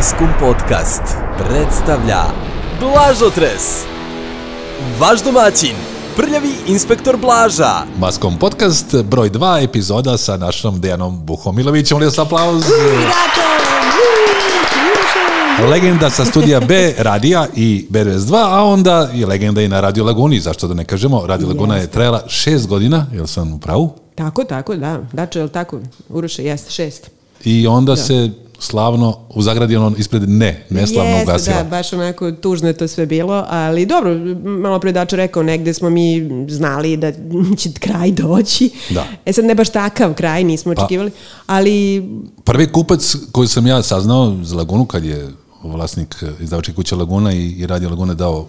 Maskum Podcast predstavlja Blažotres Vaš domaćin, prljavi inspektor Blaža Maskom podcast, broj 2, epizoda sa našom Dejanom Buhomilovićem. Molim vas aplauz. Legenda sa studija B radija i BRS2, a onda i legenda i na Radio Laguni, zašto da ne kažemo. Radio Laguna je trajala šest godina, jel sam u pravu? Tako, tako, da. Dače, je li tako? Uroše, jeste, šest. I onda se slavno u zagradi ono ispred ne, neslavno Jeste, ugasila. da, baš onako tužno je to sve bilo, ali dobro, malo pre Dačo rekao, negde smo mi znali da će kraj doći. Da. E sad ne baš takav kraj, nismo Pa- očekivali, ali Prvi kupac koji sam ja saznao za Lagunu kad je vlasnik izdavačke kuće Laguna i, i Radio Laguna dao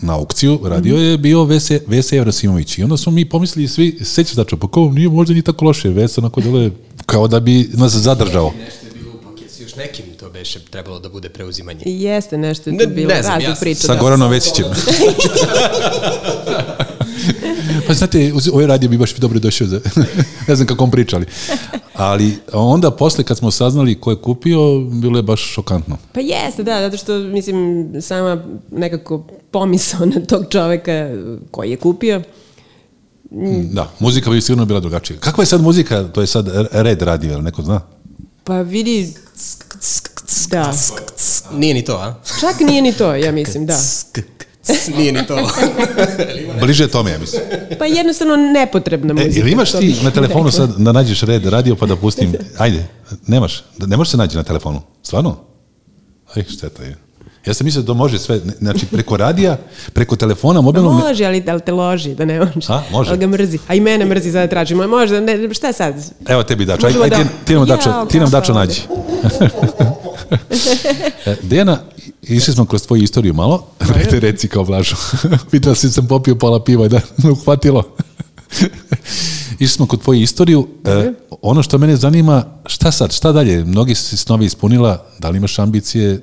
na aukciju, radio je bio Vese, Vese Jevrosimović. I onda smo mi pomislili svi, sećaš da pa kao nije možda ni tako loše, Vesa onako dole kao da bi nas zadržao. Nešto je bilo u paketu, još nekim to beše trebalo da bude preuzimanje. jeste nešto je Ne- tu bilo ne znam, ja priča. Sa da. Goranom Vesićem. pa znate, ovaj radio bi baš dobro došao za, ne znam kako on pričali. Ali onda posle kad smo saznali ko je kupio, bilo je baš šokantno. Pa jeste, da, zato što, mislim, sama nekako pomisao na tog čoveka koji je kupio, Da, muzika bi sigurno bila drugačija. Kakva je sad muzika? To je sad red radio, jel neko zna? pa vidi, da, Nije ni to, a? čak nije ni to, ja mislim, da. Nije ni to. Bliže tome, ja mislim. Pa jednostavno nepotrebna E, muzika. ili imaš ti na telefonu sad da nađeš red radio pa da pustim? Ajde, nemaš. Ne može se naći na telefonu. Stvarno? Aj, šteta je. Ja sam mislio da može sve, znači preko radija, preko telefona, mobilnog... ne- Može, ali da li te loži, da ne možeš. A, može. Ali ga mrzi. A i mene mrzi, sada tražimo. Možda, ne, šta sad? Evo tebi dačo, aj, aj, ti, da- ti nam dačo, Jao, ti nam ovde. nađi. E, Dejana, išli smo kroz tvoju istoriju malo, reci, reci kao Blažo. Vidio si sam popio pola piva da me uhvatilo. išli smo kod tvoju istoriju. E, ono što mene zanima, šta sad, šta dalje? Mnogi si snovi ispunila, da li imaš ambicije?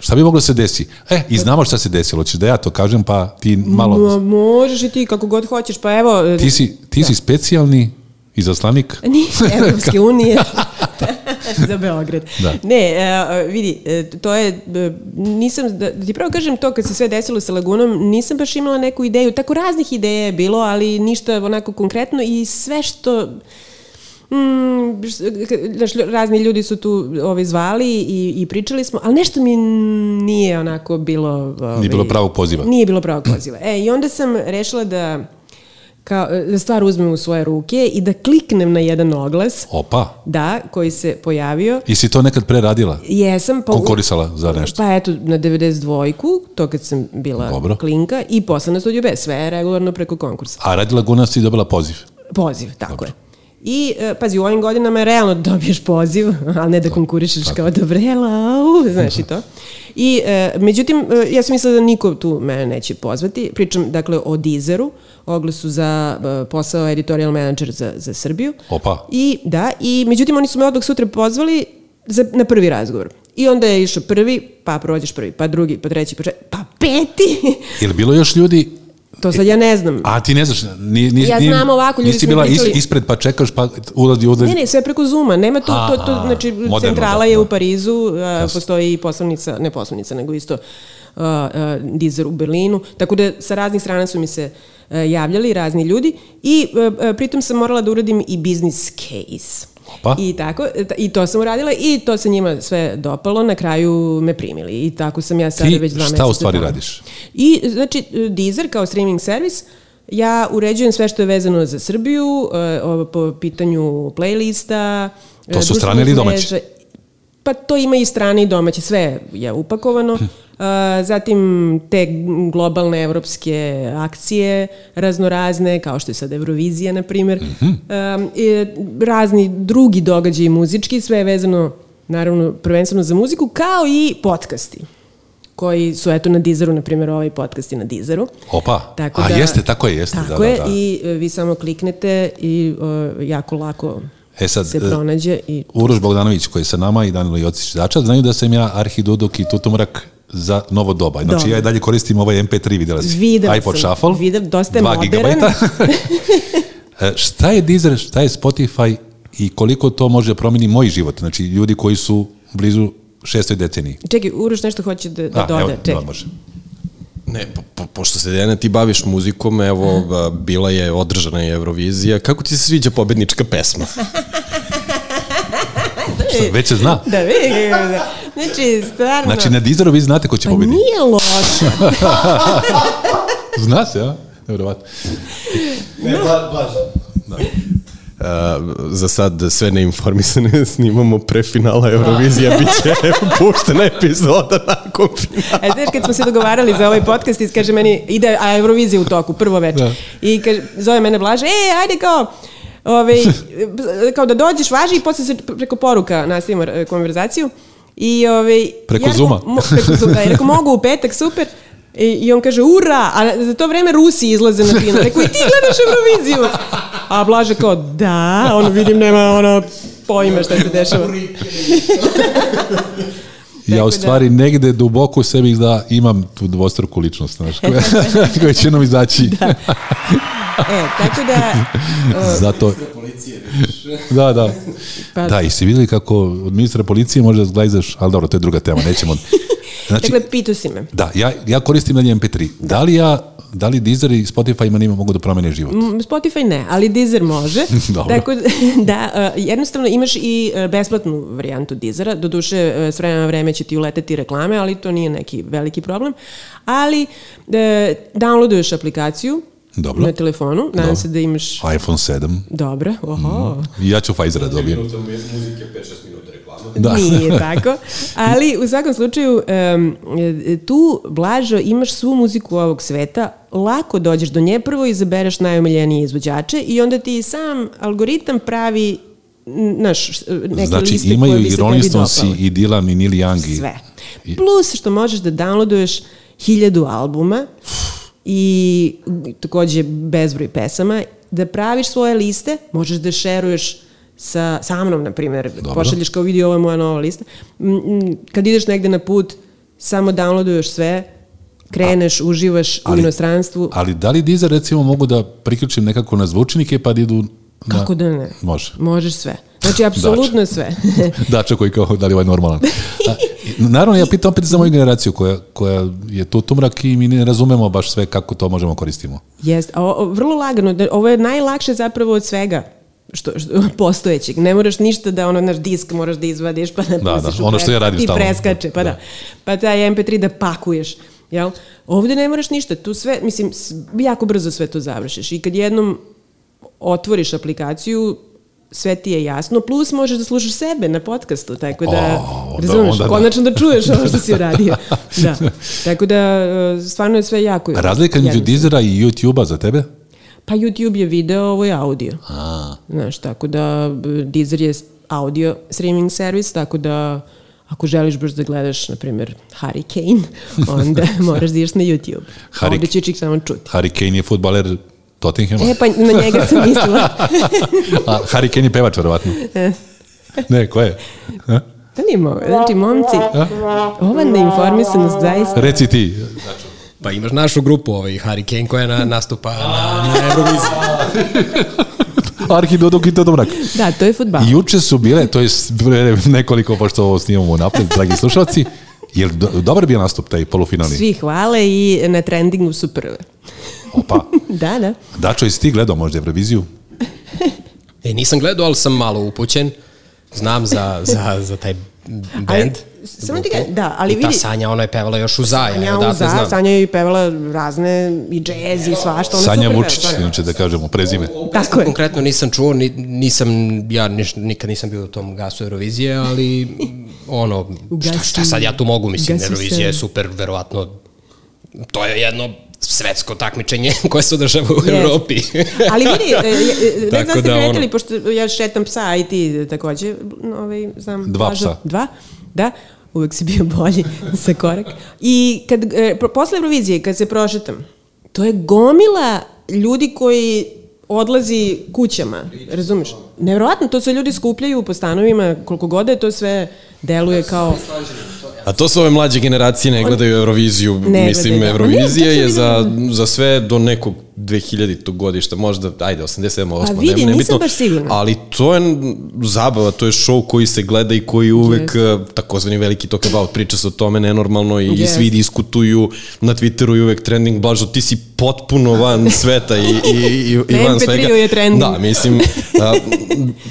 Šta bi moglo da se desi? E, i znamo šta se desilo. Hoćeš da ja to kažem, pa ti malo... Mo- možeš i ti kako god hoćeš. Pa evo, Ti si, ti si specijalni izaslanik Nije Evropske unije za Beograd. Da. Ne, e, vidi, e, to je, e, nisam, da, da ti pravo kažem to kad se sve desilo sa Lagunom, nisam baš imala neku ideju, tako raznih ideja je bilo, ali ništa onako konkretno i sve što Mm, znaš, razni ljudi su tu ovaj, zvali i, i pričali smo, ali nešto mi nije onako bilo... Ovaj, Nije bilo pravog poziva. Nije bilo pravog poziva. E, i onda sam rešila da kao, da stvar uzmem u svoje ruke i da kliknem na jedan oglas, Opa, da, koji se pojavio. i si to nekad pre radila? Jesam, pa, Konkurisala za nešto? pa eto, na 92-ku, to kad sam bila Dobro. klinka, i posle na studiju B, sve je regularno preko konkursa. A Radio Laguna si dobila poziv. Poziv, tako je. I, e, pazi, u ovim godinama je realno da dobiješ poziv, ali ne da konkurišeš kao dobrela, au, znaš i to. I, e, međutim, e, ja sam mislila da niko tu mene neće pozvati. Pričam, dakle, o Deezeru, oglasu za e, posao editorial manager za, za Srbiju. Opa. I, da, i međutim, oni su me odmah sutra pozvali za, na prvi razgovor. I onda je išao prvi, pa prođeš prvi, pa drugi, pa treći, pa četvrti, pa peti. Je li bilo još ljudi to sad ja ne znam. A ti ne znaš, ni, ni, Ja znam ovako, ljudi nisi bila pričali- ispred pa čekaš pa ulazi, ulazi. Ne, ne, sve preko Zuma. Nema to, to, Aha, znači, moderno, centrala da, je da. u Parizu, a, postoji i poslovnica, ne poslovnica, nego isto a, a, Deezer u Berlinu, tako da sa raznih strana su mi se a, javljali razni ljudi i a, a, pritom sam morala da uradim i business case. Opa. I tako, ta- i to sam uradila i to se njima sve dopalo, na kraju me primili i tako sam ja sada Ti već dva šta meseca u stvari tamo. radiš? I znači Deezer kao streaming servis ja uređujem sve što je vezano za Srbiju e, po pitanju playlista. e, To su društvenih strane ili domaće? Pa to ima i strane i domaće, sve je upakovano. Hm. Zatim te globalne evropske akcije raznorazne, kao što je sad Eurovizija, na primjer. Mhm. E, i razni drugi događaji muzički, sve je vezano naravno prvenstveno za muziku, kao i podcasti koji su eto na Deezeru, na primjer ovaj podcast je na Deezeru. Opa, a jeste, tako je, jeste. Tako da, je da, da. i e, vi samo kliknete i e, jako lako E sad, se e, pronađe i Uroš Bogdanović koji je sa nama i Danilo Jocić Dača, znaju da sam ja Arhi Duduk i Tutumrak za novo doba. Znači Dobro. ja i dalje koristim ovaj MP3, vidjela si. Videla iPod sam, Shuffle, videla- dosta je 2 modern. gigabajta. E, šta je Deezer, šta je Spotify i koliko to može promijeniti moj život? Znači ljudi koji su blizu šestoj deceniji. Čekaj, Uroš nešto hoće da, da A, doda. evo, Čekaj. da, može. Ne, po, po, pošto se Dejana ti baviš muzikom, evo, a, bila je održana je Eurovizija. Kako ti se sviđa pobednička pesma? Šta, već se zna. Da, vidi da. Znači, stvarno... Znači, na Deezeru vi znate ko će pa pobediti. nije loše. Zna se, a? Nevjerovatno. Ne, blaž. Da. A, za sad sve neinformisane snimamo pre finala Eurovizija, bit će puštena epizoda nakon finala. E, znaš, kad smo se dogovarali za ovaj podcast, i kaže meni, ide a Eurovizija u toku, prvo večer. Da. I kaže, zove mene Blaže, e, ajde kao, ovaj, kao da dođeš, važi i posle se preko poruka nastavimo e, konverzaciju. I, ovaj, Preko ja Zooma. Mo, preko Zooma, da, i rekao, mogu u petak, super. I, I on kaže, ura, a za to vreme Rusi izlaze na final. Rekao, i ti gledaš Euroviziju? A Blaže kao, da, ono vidim, nema ono pojma šta se dešava. Ja u da- stvari negde duboko u sebi da imam tu dvostruku ličnost, znaš, koja, koja će nam izaći. E, tako da, Zato... Da, da. Pa- Da, i ste videli kako od ministra policije može da zglajzaš, ali dobro, to je druga tema, nećemo. Znači, dakle, pitao si me. da, ja, ja koristim dalje MP3. Da li ja, da li Deezer i Spotify ima njima mogu da promene život? M, Spotify ne, ali Deezer može. Dobro. Tako da, da, uh, jednostavno imaš i uh, besplatnu varijantu Deezera, doduše uh, s vremena na vreme će ti uleteti reklame, ali to nije neki veliki problem. Ali downloaduješ aplikaciju Dobro. na telefonu, nadam se da imaš... iPhone 7. Dobro, oho. I ja ću Pfizera da dobijem. muzike 5-6 minuta reklama. Da. Nije tako. Ali u svakom slučaju um, tu blažo imaš svu muziku ovog sveta, lako dođeš do nje, prvo izabereš najomiljenije izvođače i onda ti sam algoritam pravi naš, neke Znači, liste koje imaju bi i se tebi Stones dopale. i Dylan i Neil Young. i- Sve. Plus što možeš da downloaduješ hiljadu albuma i takođe bezbroj pesama, da praviš svoje liste, možeš da šeruješ sa, sa mnom, na primjer, Dobro. pošalješ kao vidi ovo je moja nova lista. Kad ideš negde na put, samo downloaduješ sve, kreneš, uživaš u ali- inostranstvu. Ali da li Deezer recimo mogu da priključim nekako na zvučnike pa da idu. Kako da ne? Može. Možeš sve. Znači, apsolutno sve. Dača koji kao, da li ovaj normalan. A, naravno, ja pitam opet za moju generaciju koja, koja je tu tumrak i mi ne razumemo baš sve kako to možemo koristimo. Jest, a o, vrlo lagano, da, ovo je najlakše zapravo od svega što, što postojećeg. Ne moraš ništa da ono naš disk moraš da izvadiš pa da, Da, da, ono što ja radim stalno. preskače, pa da. Da. Pa taj MP3 da pakuješ. Jel? Ovde ne moraš ništa, tu sve, mislim, jako brzo sve to završiš. I kad jednom otvoriš aplikaciju, sve ti je jasno, plus možeš da slušaš sebe na podcastu, tako da, O, onda- razumeš, onda da. konačno da čuješ ono što si uradio. Da. Tako da, e, stvarno je sve jako A razlika između. Deezera i YouTube-a za tebe? Pa YouTube je video, ovo je audio. A, Znaš, tako da Deezer je audio streaming servis, tako da ako želiš baš da gledaš, na primjer, Harry Kane, onda moraš da ideš na YouTube. Harry- Ovde će čik samo čuti. Harry Kane je futbaler Tottenhama. E, pa na njega sam mislila. A Harry Kane je pevač, verovatno. Ne, ko je? A? Da nije mogo. Znači, momci, ova neinformisanost zaista... Reci ti. Pa imaš našu grupu, ovaj Harry Kane koja na, nastupa na, na Euroviziji. Arhi Dodok i Todomrak. Da, to je futbal. I juče su bile, to je nekoliko, pošto ovo snimamo napred, dragi slušalci, je li do, dobar bio nastup taj polufinalni? Svi hvale i na trendingu su prve. Opa. Da, da. Dačo, jesi ti gledao možda Euroviziju? E, nisam gledao, ali sam malo upućen. Znam za, za, za taj band. samo ti ga- da, ali I ta vidi- Sanja, ona je pevala još u Zaja, Sanja, odatle Uza, znam. Sanja je i pevala razne i džez i svašta. Ona Sanja super Vučić, inače da kažemo prezime. Tako je. Konkretno nisam čuo, ni, nisam, ja niš, nikad nisam bio u tom gasu Eurovizije, ali ono, šta, šta sad ja tu mogu, mislim, Eurovizija je super, verovatno, to je jedno svetsko takmičenje koje se održava u Jeste. Europi. Ali vidi, e, e, ne znam da ste da, ono- primetili, pošto ja šetam psa, a i ti takođe, ovaj, znam. Dva Blažo. psa. Dva, da. Uvek si bio bolji sa korak. I kad, e, pro- posle Eurovizije, kad se prošetam, to je gomila ljudi koji odlazi kućama, razumeš? Nevjerovatno, to se ljudi skupljaju po stanovima, koliko god da je to sve deluje kao... A to su ove mlađe generacije ne gledaju Euroviziju. Ne Mislim, gledaju, da. Eurovizija to je za, za sve do nekog 2000. godišta, možda, ajde, 87. 8. A vidi, ne, nisam baš sigurna. Ali to je zabava, to je show koji se gleda i koji uvek, yes. takozvani veliki talk about, priča se o tome nenormalno i, yes. svi diskutuju na Twitteru i uvek trending, Blažo, ti si potpuno van sveta i, i, i, i van svega. je trending. Da, mislim, a,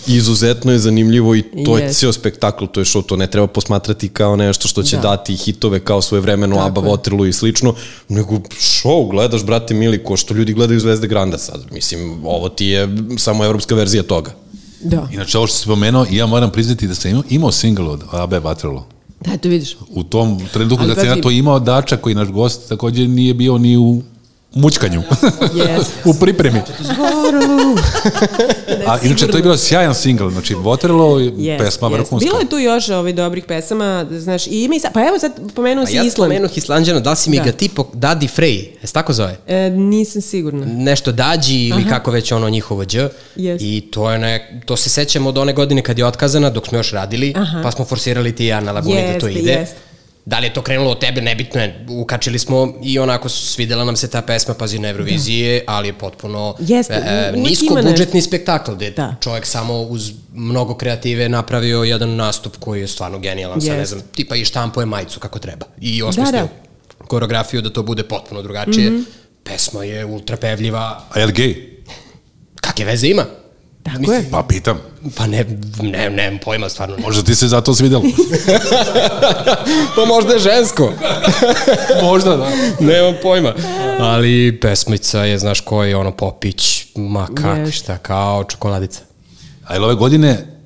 izuzetno je zanimljivo i to yes. je ceo spektakl, to je show, to ne treba posmatrati kao nešto što će da. dati hitove kao svoje vremeno ABBA, Waterloo i slično, nego show, gledaš, brate mili, ko što ljudi gledaju Zvezde Granda sad. Mislim, ovo ti je samo evropska verzija toga. Da. Inače, ovo što si pomenuo, ja moram priznati da sam imao, imao single od AB Waterloo. Da, to vidiš. U tom trenutku kad sam ja to imao, Dača koji naš gost takođe nije bio ni u mučkanju. Yes. u pripremi. A inače to je bilo sjajan singl, znači Waterloo yes, pesma yes. vrhunska. Bilo je tu još ovih dobrih pesama, znaš, i ima i sad, pa evo sad pomenuo si ja Island. Ja spomenuh Islanđana, da li si mi da. ga ti Dadi Frey, jesi tako zove? E, nisam sigurna. Nešto Dađi ili Aha. kako već ono njihovo dž. Yes. I to je ne, to se sećamo od one godine kad je otkazana, dok smo još radili, Aha. pa smo forsirali ti ja na Laguni yes, da to ide. Yes. Da li je to krenulo od tebe, nebitno je. Ukačili smo i onako svidela nam se ta pesma, pazi na Eurovizije, da. ali je potpuno Jeste, e, nisko budžetni spektakl, gde da. čovjek samo uz mnogo kreative napravio jedan nastup koji je stvarno genijalan, sa ne znam, tipa i štampuje majicu kako treba. I osmislio da, da. koreografiju da to bude potpuno drugačije. Mm -hmm. Pesma je ultra pevljiva. A je li gej? Kakve veze ima? Tako Mislim, je. Pa pitam. Pa ne, ne, nemam pojma stvarno. Možda ti se zato svidelo. pa možda je žensko. možda, da. Nemam pojma. Ali pesmica je, znaš ko je, ono Popić, ma kak, yes. šta, kao čokoladica. A ili ove godine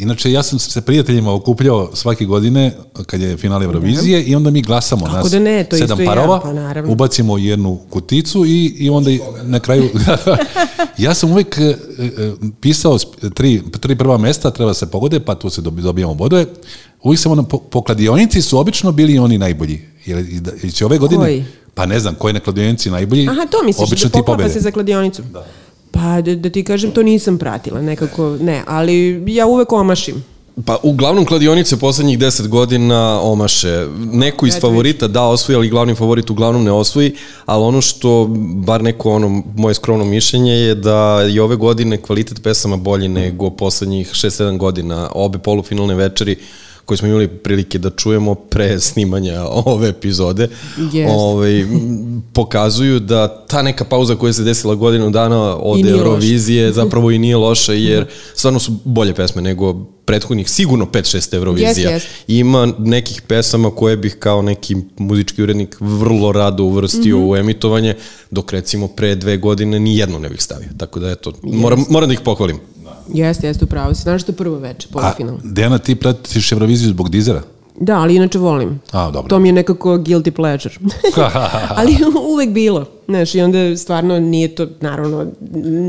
Inače, ja sam se prijateljima okupljao svake godine kad je finale Eurovizije i onda mi glasamo Kako nas da ne, to sedam parova, ja, pa naravno. ubacimo jednu kuticu i, i onda na kraju... ja sam uvijek e, e, pisao tri, tri prva mesta, treba se pogode, pa tu se dobijamo bodove. Uvijek sam ono, po, po kladionici su obično bili oni najbolji. Jer, jer će ove godine... Koji? Pa ne znam, koji na kladionici najbolji. Aha, to misliš, obično da poklapa se za kladionicu. Da. Pa da, da ti kažem, to nisam pratila nekako, ne, ali ja uvek omašim. Pa uglavnom kladionice poslednjih 10 godina omaše. Neko iz favorita da osvoji, ali glavni favorit uglavnom ne osvoji, ali ono što, bar neko ono, moje skromno mišljenje je da je ove godine kvalitet pesama bolji nego poslednjih 6-7 godina. Obe polufinalne večeri koje smo imali prilike da čujemo pre snimanja ove epizode, yes. ovaj, pokazuju da ta neka pauza koja se desila godinu dana od Eurovizije loša. zapravo i nije loša, jer stvarno su bolje pesme nego prethodnih, sigurno 5-6 Eurovizija. Yes, yes. Ima nekih pesama koje bih kao neki muzički urednik vrlo rado uvrstio mm -hmm. u emitovanje, dok recimo pre dve godine ni jedno ne bih stavio. Tako da eto, yes. moram, moram da ih pohvalim. Jeste, jeste, upravo si. Znaš što prvo veče, polufinal. A, Dejana, ti pratiš Euroviziju zbog Dizera? Da, ali inače volim. A, dobro. To mi je nekako guilty pleasure. ali uvek bilo. Znaš, i onda stvarno nije to, naravno,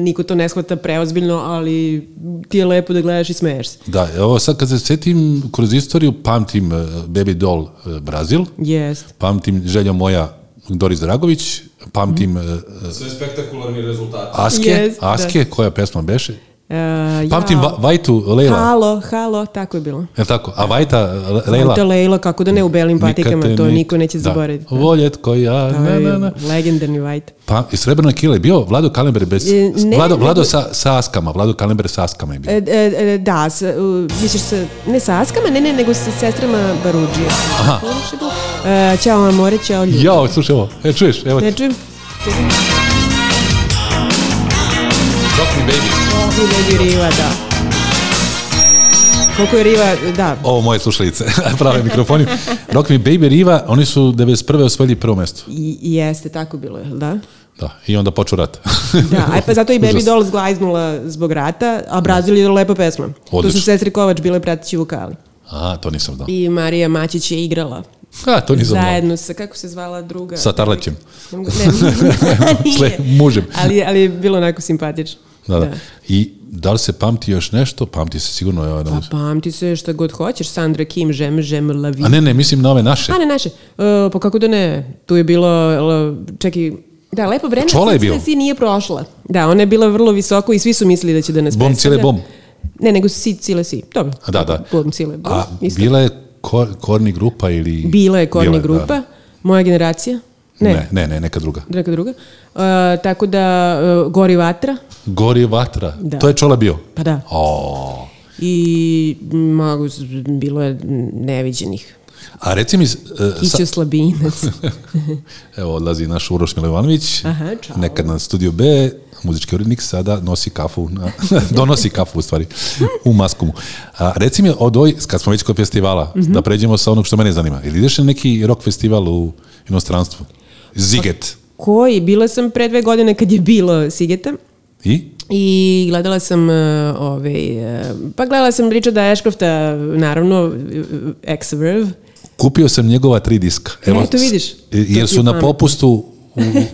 niko to ne shvata preozbiljno, ali ti je lepo da gledaš i smeješ se. Da, ovo sad kad se setim kroz istoriju, pamtim uh, Baby Doll uh, Brazil, Jest. pamtim Želja moja Doris Dragović, pamtim... Mm. Uh, Sve spektakularni rezultati. Aske, yes, Aske, da. koja pesma beše? Uh, Pamtim ja, Vajtu Leila. Halo, halo, tako je bilo. Je tako? A Vajta Leila? Vajta Leila, kako da ne u belim patikama, to niko neće da. zaboraviti. Voljet koji ja, na, na, na. Legendarni Vajta. Pa, i Srebrna kila je bio Vlado Kalember bez... E, ne, Vlado, Vlado sa, sa Askama, Vlado Kalember sa Askama je bio. E, e, e da, s, misliš sa, ne sa Askama, ne, ne, nego sa sestrama Baruđije. Aha. Ćao amore, ćao ljudi. Jao, slušaj ovo, e, čuješ? Evo ne čujem. Čujem. Me baby. Me baby Riva, da. Koliko je Riva, da. Ovo moje slušalice, prave mikrofoni. Rock me baby Riva, oni su 91. osvojili prvo mesto. I, jeste, tako bilo je, da? Da, i onda poču rat. da, aj pa zato i Baby Doll zglajznula zbog rata, a Brazil je lepa pesma. Odlično. Tu su sestri Kovač bile pratići vokali. A, to nisam znao. I Marija Mačić je igrala. A, to nisam Zajedno sa, kako se zvala druga? Sa Tarlećem. Ne, ne, Sle, mužem. Ali, ali je bilo onako simpatično. Da, da, da. I da li se pamti još nešto? Pamti se sigurno. Ja, pa pamti se što god hoćeš. Sandra Kim, Žem, Žem, Lavi. A ne, ne, mislim na ove naše. A ne, naše. Uh, pa kako da ne? Tu je bilo, čekaj, Da, lepo vreme. Čola je bilo. Si nije prošla. Da, ona je bila vrlo visoko i svi su mislili da će da nas bom, predstavlja. Bom. Ne, nego si, cile si. Dobro. A da, da. Bom, cijele bom. A isto. bila je kor, korni grupa ili... Bila je korni bila, grupa. Da. Moja generacija. Ne. ne, ne, ne neka druga. Neka druga. Uh, tako da, uh, Gori vatra. Gori vatra. Da. To je Čola bio. Pa da. O. I ma, bilo je neviđenih. A reci mi... Uh, Kićo Slabinac. Evo, odlazi naš Uroš Milivanović, Aha, čao. nekad na Studio B, muzički urednik, sada nosi kafu, na, donosi kafu u stvari, u Maskumu. A, reci mi od ovoj, kad smo već kod festivala, Mhm. da pređemo sa onog što mene zanima. Ili ideš na neki rock festival u inostranstvu? Ziget. Koji? Bila sam pre dve godine kad je bilo Sigeta. I? I gledala sam uh, ovaj, uh, pa gledala sam Richarda Ashcrofta, naravno, uh, Ex-Verve. Kupio sam njegova tri diska. Vidiš. s- To ti Jer je su na popustu u,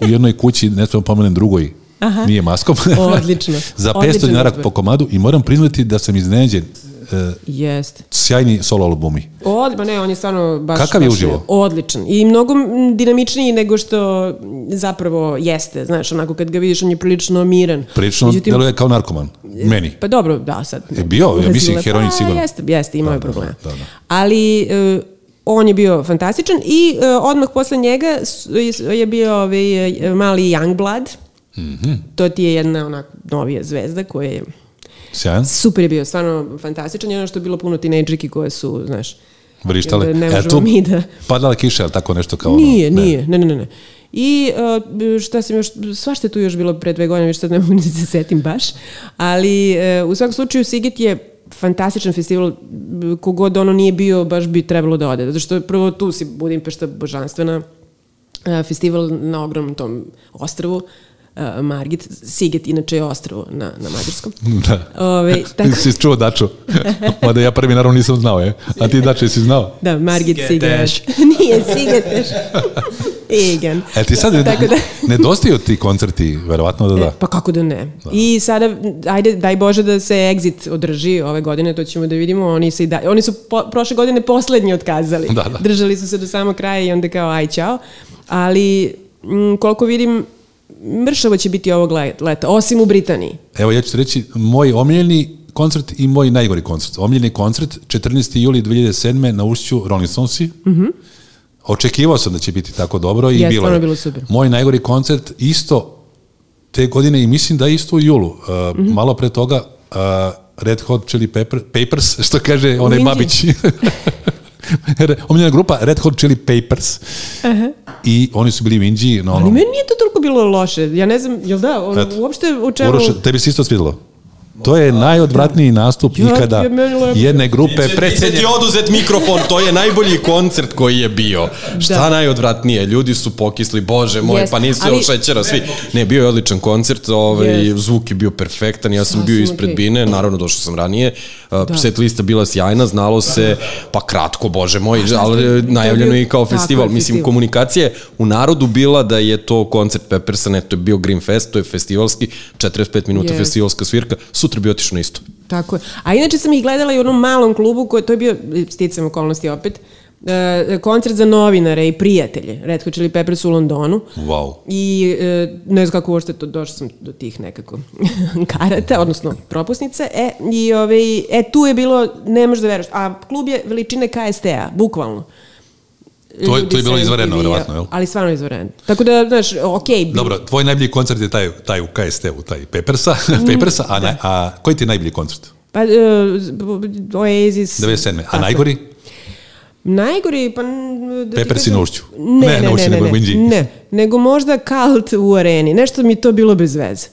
u jednoj kući, ne smemo pomenem drugoj, Aha. nije maskom. Odlično. Za 500 Odličan dinara po komadu i moram priznati da sam iznenađen. E, Jeste. sjajni solo albumi. Od, ma ne, on je stvarno baš... Kakav je baš uživo? Odličan. I mnogo dinamičniji nego što zapravo jeste. Znaš, onako kad ga vidiš, on je prilično miran. Prilično Međutim, deluje kao narkoman. Meni. Pa dobro, da, sad. Je bio? Ja mislim, Ulazile- heroin pa, sigurno. Jeste, jeste, imao Da, je da, problema. da, da. Ali e, on je bio fantastičan i e, odmah posle njega je bio ovaj, e, mali Youngblood. Mhm. To ti je jedna onako novija zvezda koja je Sjajan. super je bio, stvarno fantastičan. I ono što je bilo puno tinejdžerki koje su, znaš, Vrištale. Ne E, možemo tu mi da... Padala kiša, ali tako nešto kao Nije, ono? Nije, ne, ne, ne. ne. I uh, šta sam još, svašta je tu još bilo pre dve godine, više sad ne mogu ni da se setim baš, ali uh, u svakom slučaju Sigit je fantastičan festival, kogod ono nije bio, baš bi trebalo da ode, zato što prvo tu si Budimpešta božanstvena, festival na ogromnom tom ostrvu, uh, Margit, Siget inače je ostrvo na, na Mađarskom. Da. Ove, tako, si čuo Dačo? Mada ja prvi naravno nisam znao, je. A ti Dačo jesi znao? da, Margit Sigeteš. Siget. Nije Sigeteš. Igen. E ti sad Tako da- nedostaju ti koncerti, verovatno da da. E, Pa kako da ne. I sada, ajde, daj Bože da se Exit održi ove godine, to ćemo da vidimo. Oni, se i da, oni su po, prošle godine poslednji otkazali. Da, da. Držali su se do samog kraja i onda kao aj čao. Ali, m, koliko vidim, mršavo će biti ovog le- leta, osim u Britaniji. Evo ja ću ti reći, moj omiljeni koncert i moj najgori koncert. Omiljeni koncert, 14. juli 2007. na Ušću Rolling Stonesi. Očekivao sam da će biti tako dobro i Mhm. Jeste, bilo je. bilo super. Moj najgori koncert isto te godine i mislim da isto u julu. Uh, Mhm. Malo pre toga uh, Red Hot Chili Pepper, Papers, što kaže onaj. Babić. Omiljena grupa Red Hot Chili Papers. I oni su bili u Indiji. No, Ali ono, meni nije to toliko bilo loše. Ja ne znam, jel da, ono, Eto. uopšte u čemu... Uroš, tebi se isto svidjelo? To je najodvratniji nastup Ja, ikada lepo. jedne grupe Neće ti oduzet mikrofon, to je najbolji koncert koji je bio. Šta najodvratnije? Ljudi su pokisli, bože moj, Jest, pa nisi ali- šećera svi. Ne, bio je odličan koncert, ovaj, Jest. zvuk je bio perfektan, ja sam Sasvim bio ispred okej. bine, naravno došao sam ranije, da. set lista bila sjajna, znalo se, pa kratko, bože moj, ali najavljeno je i kao Tako festival. Mislim, festival. komunikacija je u narodu bila da je to koncert Peppersa, ne, to je bio Green Fest, to je festivalski, 45 minuta Jest. festivalska svirka, sutra bi otišao na isto. Tako je. A inače sam ih gledala i u onom malom klubu, koji, to je bio, sticam okolnosti opet, e, koncert za novinare i prijatelje. Red Hot Chili Peppers u Londonu. Wow. I e, ne znam kako uopšte to, došla sam do tih nekako karata, odnosno propusnice. E, i, ove, e, tu je bilo, ne možeš da veruješ, a klub je veličine KST-a, bukvalno. To je- to je bilo vija- verovatno, jel? Ali stvarno izvanredno. Tako da, znaš, okej. bi- Dobro, tvoj najbolji koncert je taj, taj u KST-u, taj Peppersa, Peppersa a, na, a koji ti je najbolji koncert? Pa, e, Oasis. 97. A najgori? Najgori, pa... Da Peppersi na ušću. Ne, Ne, ne, ne, ne, ne, Inđiji. ne, nego možda Kalt u areni. Nešto mi to bilo bez veze.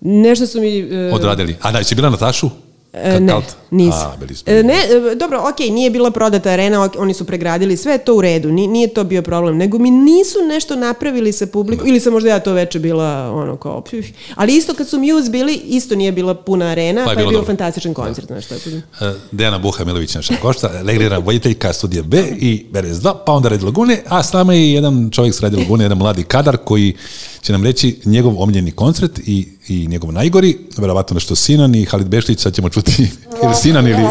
Nešto su mi... e, Odradili. A da, si bila na Tašu? E, ne, Kalt? Nisam. A, bili smo. E, ne, e, dobro, okej, nije bila prodata arena, ok, oni su pregradili, sve je to u redu, ni- nije to bio problem, nego mi nisu nešto napravili sa publikom, ili sam možda ja to veče bila ono kao, pjuh. ali isto kad su Muse bili, isto nije bila puna arena, pa je, bilo bio dobro. fantastičan koncert, znaš tako da. E, Dejana Buha Milović naša košta, legrira voditeljka studija B i BRS2, pa onda Red Lagune, a s nama je jedan čovjek s Red Lagune, jedan mladi kadar koji će nam reći njegov omiljeni koncert i, i njegov najgori, verovatno nešto Sinan i Halid Bešlić, sad ćemo čuti ili Sinan ili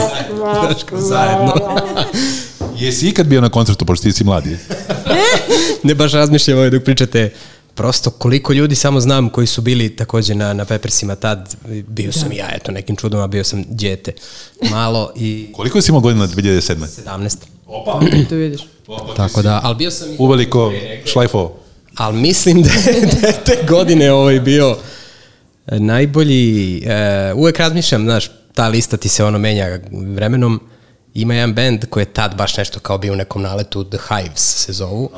Daško zajedno. Jesi ikad bio na koncertu, pošto ti si mladi? Ne baš razmišljam ovaj dok pričate prosto koliko ljudi samo znam koji su bili takođe na, na Peppersima tad, bio sam i ja, eto, nekim čudom, a bio sam djete malo i Koliko si imao godina 2007. 17. To vidiš. Tako da, ali bio sam. Uveliko šlajfo. Ali mislim da je, da je te godine ovaj bio najbolji, uh, uvek razmišljam, znaš, ta lista ti se ono menja vremenom, ima jedan band koji je tad baš nešto kao bio u nekom naletu, The Hives se zovu.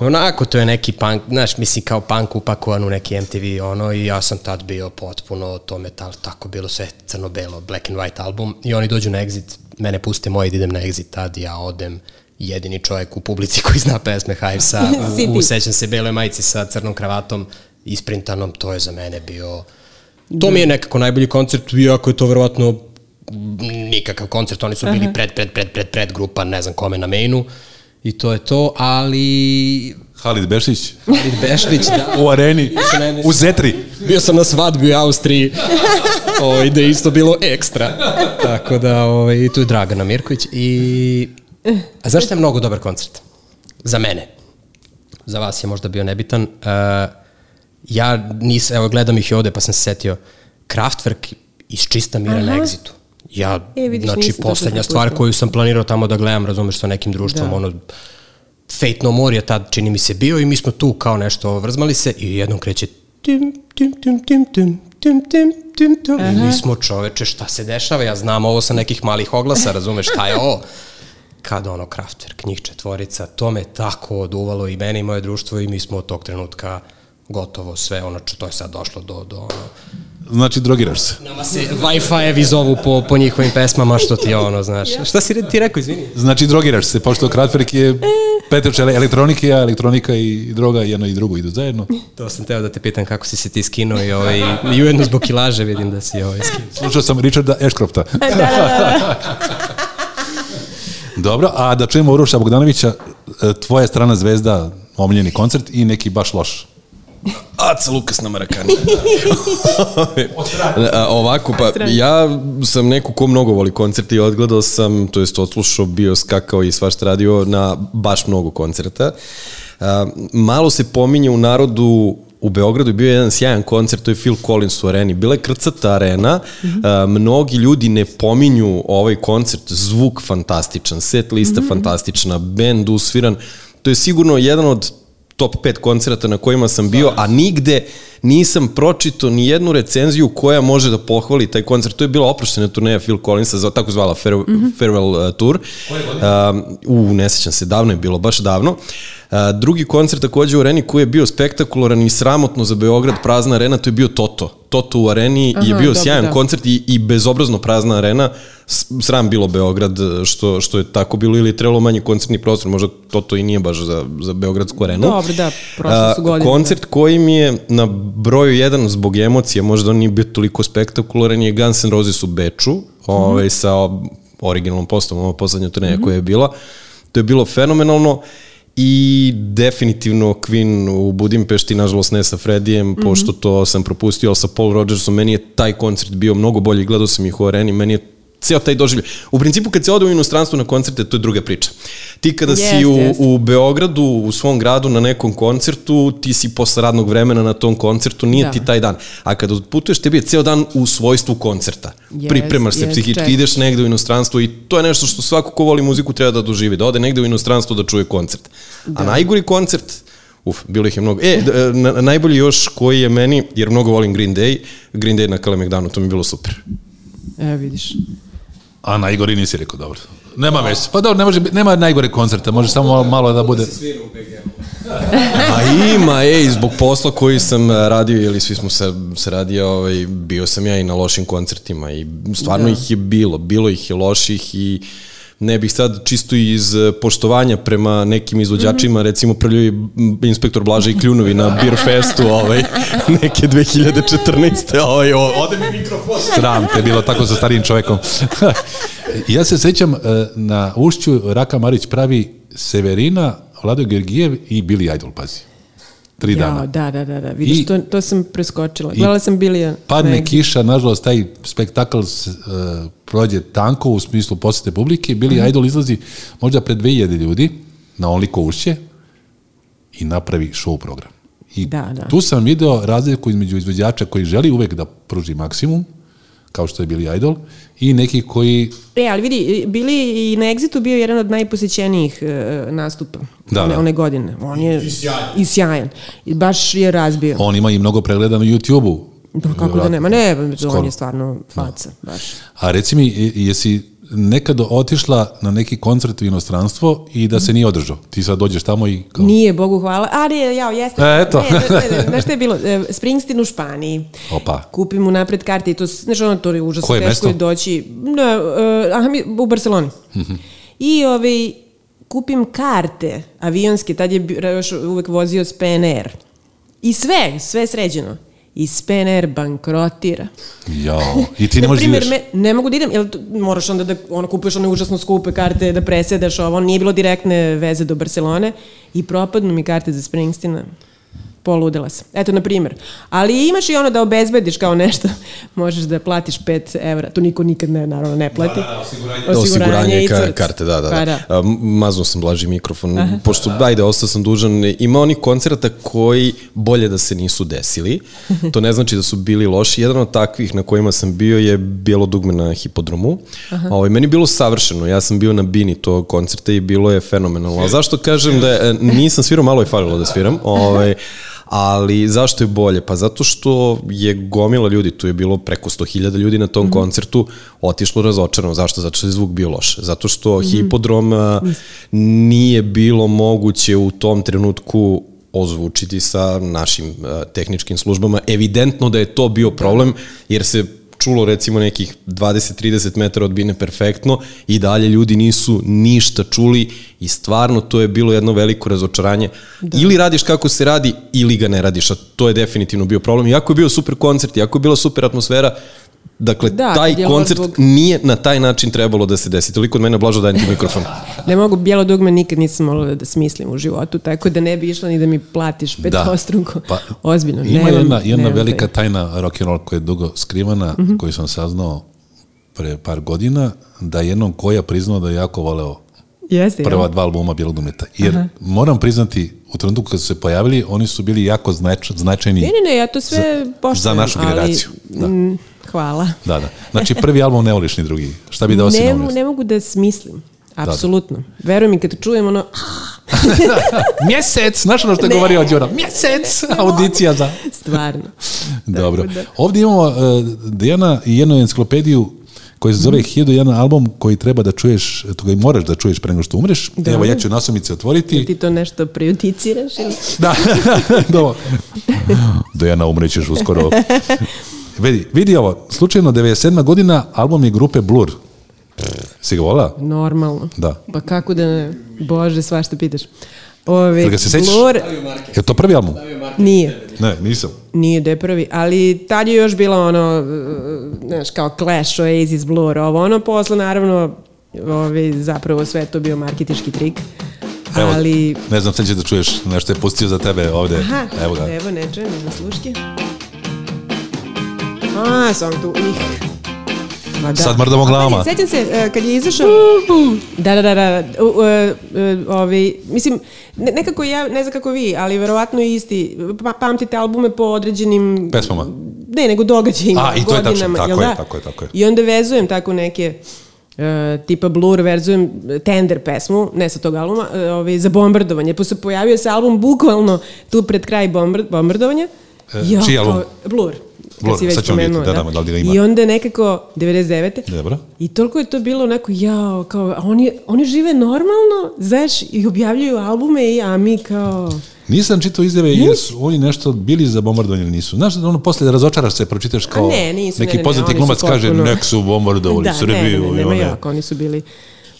Onako, to je neki punk, znaš, mislim kao punk upakovan u neki MTV, ono, i ja sam tad bio potpuno to metal, tako bilo sve crno-belo, black and white album, i oni dođu na exit, mene puste moje da idem na exit, tad ja odem, jedini čovjek u publici koji zna pesme Hivesa, u, u sećam se beloj majici sa crnom kravatom, isprintanom, to je za mene bio... To mi je nekako najbolji koncert, iako je to verovatno nikakav koncert, oni su bili pred, pred, pred, pred, pred grupa, ne znam kome na mainu, i to je to, ali... Halid Bešić. Halid Bešić, da. u areni, u Zetri. Bio sam na svadbi u Austriji, o, ovaj, da je isto bilo ekstra. Tako da, o, ovaj, i tu je Dragana Mirković. I... A znaš šta je mnogo dobar koncert? Za mene. Za vas je možda bio nebitan. Uh, ja nis, evo gledam ih i ovde pa sam se setio, Kraftwerk iz čista mira Aha. na egzitu. Ja, e, vidiš, znači, poslednja stvar koju sam planirao tamo da gledam, razumeš, sa nekim društvom, da. ono, Fate No More je tad, čini mi se, bio i mi smo tu kao nešto vrzmali se i jednom kreće tim, tim, tim, tim, tim, tim, tim, tim, tim. I mi smo čoveče, šta se dešava? Ja znam ovo sa nekih malih oglasa, razumeš, šta je ovo? Kad ono Kraftwerk, njih četvorica, to me tako oduvalo i mene i moje društvo i mi smo od tog trenutka gotovo sve, ono, to je sad došlo do, do ono, Znači, drogiraš se. Nama se Wi-Fi-evi zovu po, po njihovim pesmama, što ti ono, znaš. Šta si ti rekao, izvini? Znači, drogiraš se, pošto Kraftwerk je petrče elektronike, a elektronika i droga jedno i drugo idu zajedno. To sam teo da te pitam kako si se ti skinuo i, ovaj, i ujedno zbog kilaže vidim da si ovaj skinuo. Slušao sam Richarda Ashcrofta. da, da, da. Dobro, a da čujemo Uroša Bogdanovića, e, tvoja strana zvezda, omiljeni koncert i neki baš loš. Aca Lukas na Marakani. Ovako, pa ja sam neko ko mnogo voli koncerte i odgledao sam, to jest odslušao, bio skakao i svašta radio na baš mnogo koncerta. Malo se pominje u narodu u Beogradu je bio jedan sjajan koncert, to je Phil Collins u areni. Bila je krcata arena, mm -hmm. mnogi ljudi ne pominju ovaj koncert, zvuk fantastičan, set lista mm -hmm. fantastična, band usviran. To je sigurno jedan od top 5 koncerata na kojima sam bio, a nigde nisam pročito ni jednu recenziju koja može da pohvali taj koncert. To je bila oproštena turneja Phil Collinsa, za, tako zvala Fair, mm -hmm. Farewell uh, Tour. Uh, u, ne sećam se, davno je bilo, baš davno. Uh, drugi koncert takođe u areni koji je bio spektakularan i sramotno za Beograd, prazna arena, to je bio Toto. Toto u areni Aha, je bio dobro, sjajan da. koncert i, i bezobrazno prazna arena. Sram bilo Beograd što, što je tako bilo ili trebalo manji koncertni prostor, možda Toto i nije baš za, za Beogradsku arenu. Dobro, da, prošle su godine. Koncert da. koji mi je na broju jedan zbog emocije, možda on nije bio toliko spektakularan, je Guns N' Roses u Beču, mm -hmm. ovaj, sa originalnom postavom, ova poslednja turneja mm -hmm. koja je bila. To je bilo fenomenalno i definitivno Queen u Budimpešti, nažalost ne sa Fredijem, mm -hmm. pošto to sam propustio, ali sa Paul Rodgersom, meni je taj koncert bio mnogo bolji, gledao sam ih u areni, meni je ceo taj doživljaj. U principu kad se ode u inostranstvo na koncerte, to je druga priča. Ti kada yes, si u, yes. u Beogradu, u svom gradu na nekom koncertu, ti si posle radnog vremena na tom koncertu, nije da. ti taj dan. A kada putuješ, tebi je ceo dan u svojstvu koncerta. Yes, Pripremaš se yes, psihički, ideš negde u inostranstvo i to je nešto što svako ko voli muziku treba da doživi, da ode negde u inostranstvo da čuje koncert. Da. A najgori koncert, Uf, bilo ih je mnogo. E, na, najbolji još koji je meni, jer mnogo volim Green Day, Green Day na Kalemegdanu, to mi je bilo super. E, vidiš. A najgori nisi rekao, dobro. Nema veze. Pa dobro, ne može, nema najgore koncerta, može samo malo, malo da bude... A ima, ej, zbog posla koji sam radio, ili svi smo se, se radio, ovaj, bio sam ja i na lošim koncertima i stvarno da. ih je bilo, bilo ih je loših i ne bih sad čisto iz eh, poštovanja prema nekim izvođačima, mm -hmm. recimo prljuvi inspektor Blaža i Kljunovi na Beer Festu, ovaj, neke 2014. Ovaj, ode mi mikrofon. Sram te, bilo tako sa starijim čovekom. ja se sećam, eh, na ušću Raka Marić pravi Severina, Vlado Gergijev i Billy Idol, pazi tri ja, dana. Da, da, da, da. Vidiš, I, to, to sam preskočila. Gledala sam Bilija. Padne ne. kiša, nažalost, taj spektakl uh, prođe tanko u smislu posete publike. Billy mm. Idol izlazi možda pred 2000 ljudi na oliko ušće i napravi show program. I da, da. tu sam video razliku između izvođača koji želi uvek da pruži maksimum, kao što je Billy Idol, i neki koji... E, ali vidi, bili i na Exitu bio jedan od najposećenijih uh, nastupa Da, one, da. one godine. On je i sjajan. I sjajan. I baš je razbio. On ima i mnogo pregleda na YouTube-u. Pa kako da nema, ne, Skoro. on je stvarno faca, baš. A reci mi, jesi nekad otišla na neki koncert u inostranstvo i da se nije održao? Ti sad dođeš tamo i... Kao, Nije, Bogu hvala. A ne, jao, jeste. E, eto. Ne, ne, ne, znaš šta je bilo? E, Springsteen u Španiji. Opa. Kupim mu napred karte i to, s- znaš ono, to je užasno Koje teško mesto? je doći. Ne, e, aha, mi, u Barceloni. Mhm. I ovaj, kupim karte avionske, tad je još uvek vozio Spanair. I sve, sve sređeno. I Spanair bankrotira. Jao, i ti ne možeš primjer, ideš. me, ne mogu da idem, jer moraš onda da ono, kupuješ one užasno skupe karte, da presedaš ovo, nije bilo direktne veze do Barcelone i propadnu mi karte za Springsteena. Poludela sam. Eto, na primjer. Ali imaš i ono da obezbediš kao nešto. Možeš da platiš 5 evra. To niko nikad ne, naravno, ne plati. Da, osiguranje i ka, crc. karte, da, da. Pa da. A, maznuo sam blaži mikrofon, pošto, ajde, ostao sam dužan, ima oni koncerta koji bolje da se nisu desili, to ne znači da su bili loši, jedan od takvih na kojima sam bio je Bijelo dugme na hipodromu, ovaj, meni je bilo savršeno, ja sam bio na bini tog koncerta i bilo je fenomenalno, a zašto kažem da je, nisam svirao, malo je falilo da sviram, ovaj, ali zašto je bolje? Pa zato što je gomila ljudi, tu je bilo preko 100.000 ljudi na tom koncertu, otišlo razočarano. Zašto? Zato što je zvuk bio loš. Zato što hipodrom a, nije bilo moguće u tom trenutku ozvučiti sa našim tehničkim službama. Evidentno da je to bio problem, jer se čulo recimo nekih 20-30 metara od bine perfektno i dalje ljudi nisu ništa čuli i stvarno to je bilo jedno veliko razočaranje. Da. Ili radiš kako se radi ili ga ne radiš, a to je definitivno bio problem. Iako je bio super koncert, iako je bila super atmosfera, Dakle, Da, da, taj koncert zbog- nije na taj način trebalo da se desi. Toliko od mene blažo dajem ti mikrofon. Ne mogu, bijelo dugme nikad nisam mogla da smislim u životu, tako da ne bi išla ni da mi platiš petostruko. Pa, Ozbiljno. Ima nemam- jedna, jedna nemam velika taj- tajna rock and roll koja je dugo skrivana, Mhm. koju sam saznao pre par godina, da je jednom koja priznao da je jako voleo Jeste, prva dva albuma Bijelog dumeta. Jer moram priznati, u trenutku kad su se pojavili, oni su bili jako znač, značajni. Ne, ne, ne, ja to sve poštujem. za našu ali, generaciju, da. Mm, hvala. Da, da. Znači, prvi album ne voliš ni drugi. Šta bi dao si ne, ne mogu da smislim. Apsolutno. Veruj mi, kad čujem ono, Mjesec! Znaš ono što je Ne. govorio Đura? Mjesec! Audicija za... stvarno. Dobro. da. Ovdje imamo uh, Dejana i jednu enciklopediju koji se zove Mhm. 1001 album koji treba da čuješ, to ga moraš da čuješ pre nego što umreš. Da. Evo, ja ću nasumice otvoriti. Ti to nešto prejudiciraš ili? Da, dobro. Dejana, umrećeš uskoro. Vidi, vidi ovo, slučajno 97. godina, album je grupe Blur. Si ga volila? Normalno. Da. Pa kako da ne? Bože, svašta pitaš. Ove, Jel ga se sećaš? Blur, Je to prvi album? nije. Ne, nisam. Nije da je prvi, ali tad je još bilo ono, uh, znaš, kao Clash, Oasis, Blur, ovo ono, posle naravno, ovi, zapravo sve to bio marketički trik. Evo, ali, ne znam, sad ćeš da čuješ nešto je pustio za tebe ovde. aha, Evo ga. evo, ne čujem, izna sluške. A, song tu, ih. Ma da. Sad mrdamo glavama. pazi, Sećam se, uh, kad je izašao... Da, da, da, da. U, uh, uh, ovi, mislim, ne, nekako ja, ne znam kako vi, ali verovatno isti, pa, pamtite albume po određenim... Pesmama. Ne, nego događajima, A, i to je tačno, godinama, tako je, da? tako je, tako je. I onda vezujem tako neke uh, tipa Blur, vezujem Tender pesmu, ne sa tog albuma, uh, ovaj, za bombardovanje. Posle pojavio se album bukvalno tu pred kraj bombard, bombardovanja. E, Ja, čiji album? Blur. Blur, si već spomenuo, da, da, da li ga ima. I onda nekako, 99. Dobro. I toliko je to bilo onako, jao, kao, a oni, oni žive normalno, znaš, i objavljuju albume, i, a mi kao... Nisam čitao izjave jer su oni nešto bili za bombardovanje ili nisu. Znaš, ono posle razočaraš se, pročitaš kao A ne, nisu, neki ne, ne, ne, poznati su glumac kaže potpuno- nek su bombardovali da, Srbiju. ne, ne, ne, i nema one- jako, oni su bili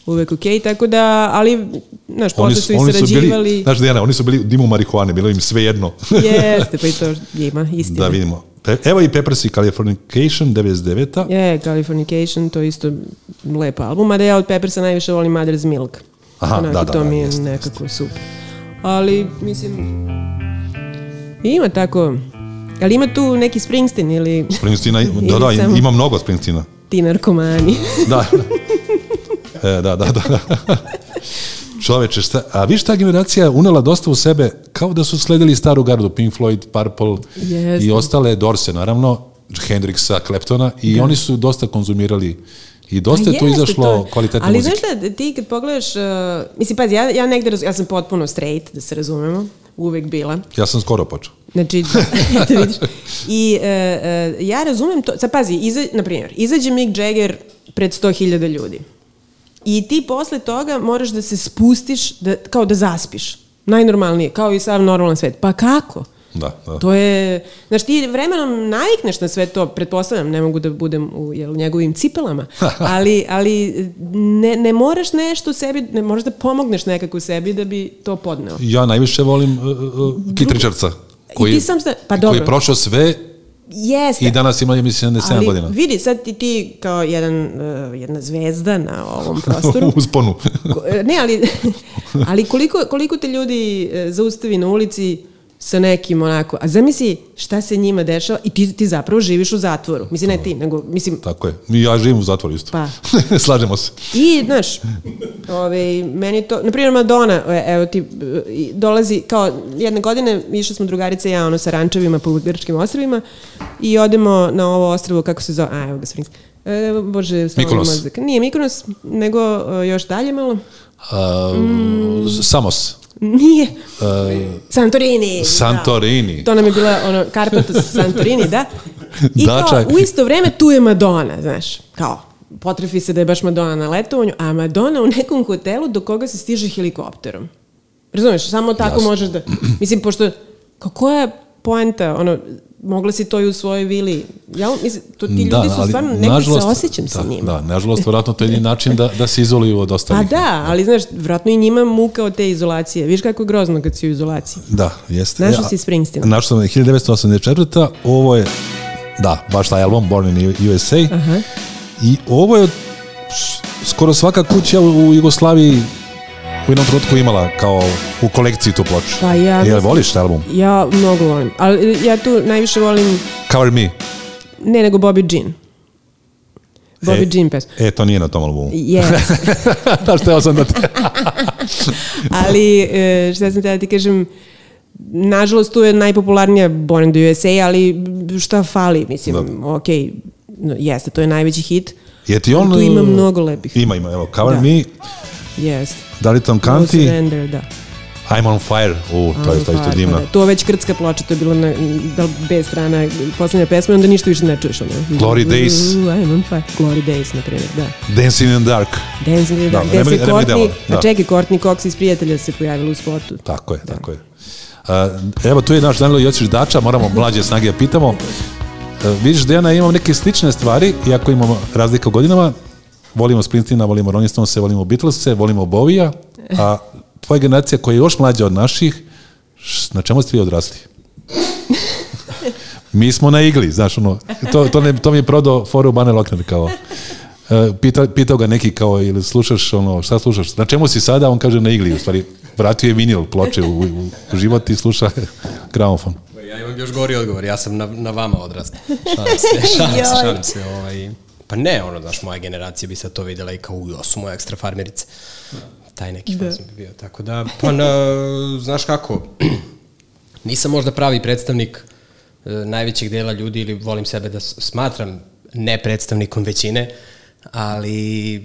uvek okej, tako da, ali, znaš, posle su, su i oni su bili, sarađivali, znaš Dijana, oni su bili u dimu marihuane, bilo im sve jedno. jeste, pa i to ima, istina. da vidimo. Pe- Evo i Peppers i Californication, 99. Je, Californication, to je isto lep album, a da ja od Peppersa najviše volim Mother's Milk. Aha, Onako, da, da, to da, mi je jeste, nekako super. Ali, mislim, ima tako, ali ima tu neki Springsteen ili Springstina, da, da, samo- ima mnogo Springstina. ti narkomani. Da. e, da, da, da. Čoveče, šta, a viš ta generacija unela dosta u sebe, kao da su sledili staru gardu, Pink Floyd, Purple Jeste. i ostale Dorse, naravno, Hendrixa, Kleptona i Da. oni su dosta konzumirali i dosta je jeste izašlo to. kvalitetne Ali muzike. znaš da ti kad pogledaš, uh, mislim, pazi, ja, ja negde, raz, ja sam potpuno straight, da se razumemo, uvek bila. Ja sam skoro počeo. Znači, eto vidiš. I uh, uh, ja razumem to, sad pazi, iza, na primjer, izađe Mick Jagger pred 100.000 ljudi. I ti posle toga moraš da se spustiš, da, kao da zaspiš. Najnormalnije, kao i sav normalan svet. Pa kako? Da, da. To je, znaš, ti vremenom navikneš na sve to, pretpostavljam, ne mogu da budem u jel, njegovim cipelama, ali, ali ne, ne moraš nešto sebi, ne moraš da pomogneš nekako sebi da bi to podneo. Ja najviše volim uh, uh, Kit Richardsa, koji, ti sam sta- pa koji dobro. je prošao sve Jeste. i danas ima, mislim, 77 ali godina. vidi, sad ti, ti kao jedan, uh, jedna zvezda na ovom prostoru, usponu. Ko- ne, ali, ali koliko, koliko te ljudi e, zaustavi na ulici sa nekim onako, a zamisli šta se njima dešava i ti, ti zapravo živiš u zatvoru. Mislim, ne ti, nego, mislim, Tako je. I ja živim u zatvoru isto. Pa. Slažemo se. I, znaš, ovaj, meni to, na primjer Madonna, e, evo ti, e, dolazi, kao jedne godine, išli smo drugarice i ja, ono, sa rančevima po grčkim ostravima i odemo na ovo ostravo, kako se zove, a, evo ga, Springs. E, bože, mi Mikonos. mozak. Nije Mikonos, nego e, još dalje malo. Uh, Mm. Samos. Nije. Santorini. Uh, Santorini. Da. To nam je bila ono, Karpatos Santorini, da. I Da, kao, čak. u isto vreme tu je Madonna, znaš, kao, potrefi se da je baš Madonna na letovanju, a Madonna u nekom hotelu do koga se stiže helikopterom. Razumeš, samo tako Jasno. možeš da... Mislim, pošto, kao koja je poenta, ono, mogla si to i u svojoj vili. Ja, mislim, to ti ljudi su stvarno, nekako se osjećam sa da, njima. Da, nažalost, vjerojatno to je način da, da se izoluju od Pa ostalih. da, ali znaš, vratno i njima muka od te izolacije. Viš kako je grozno kad si u izolaciji. Da, jeste. Našao Ja- si Springsteena. Našao sam je 1984. Ovo je, da, baš taj album Born in USA. Aha. I ovo je skoro svaka kuća u Jugoslaviji u jednom trenutku imala kao u kolekciji tu ploču. Pa ja Jel voliš taj album? Ja mnogo volim. Ali ja tu najviše volim, Cover Me. ne nego Bobby Jean. Bobby E. Jean pesma. E, to nije na tom albumu. Yes. Da, sam da te... ali e, šta sam te da ti kažem, nažalost tu je najpopularnija Born in the USA, ali šta fali, mislim, Da. ok, no, jeste, to je najveći hit. Je ti on... Tu ima mnogo lepih. Ima, ima, evo, Cover Da. Me, Jeste. Daliton No Kanti, Surrender, da. I'm on Fire. U, to je to je isto Pa, divno. da. To već krtska ploča, to je bilo na da, B strana poslednja pesma, onda ništa više ne čuješ. Ono. Glory Days. Ooh, I'm on fire. Glory Days, na primjer, da. Dancing in the Dark. Dancing in the Da, Dark. Gde Remedy- se Courtney, da. a čekaj, Courtney Cox iz prijatelja se pojavila u spotu. Tako je, tako je. Uh, evo, tu je naš Danilo Josić Dača, moramo mlađe snage da pitamo. Uh, vidiš, Dejana, imamo neke slične stvari, iako imamo razlike u godinama. Volimo Springsteena, volimo Rolling Stones, volimo Beatlese, volimo Bovija, a tvoja generacija koja je još mlađa od naših, na čemu ste vi odrasli? Mi smo na igli, znaš, ono, to, to, ne, to mi je prodao foru Bane Lokner, kao, e, pitao, pitao ga neki kao, ili slušaš, ono, šta slušaš, na čemu si sada, on kaže na igli, u stvari, vratio je vinil ploče u, u, u život i sluša gramofon. Ja imam još gori odgovor, ja sam na, na vama odrastao. Šalim se, šalim se, šalim se. Ovaj. Pa ne, ono, znaš, moja generacija bi sad to videla i kao, ujo, su moje ekstra farmerice. Taj neki da. fazon bi bio. Tako da, pa na, znaš kako, nisam možda pravi predstavnik e, najvećeg dela ljudi ili volim sebe da smatram ne predstavnikom većine, ali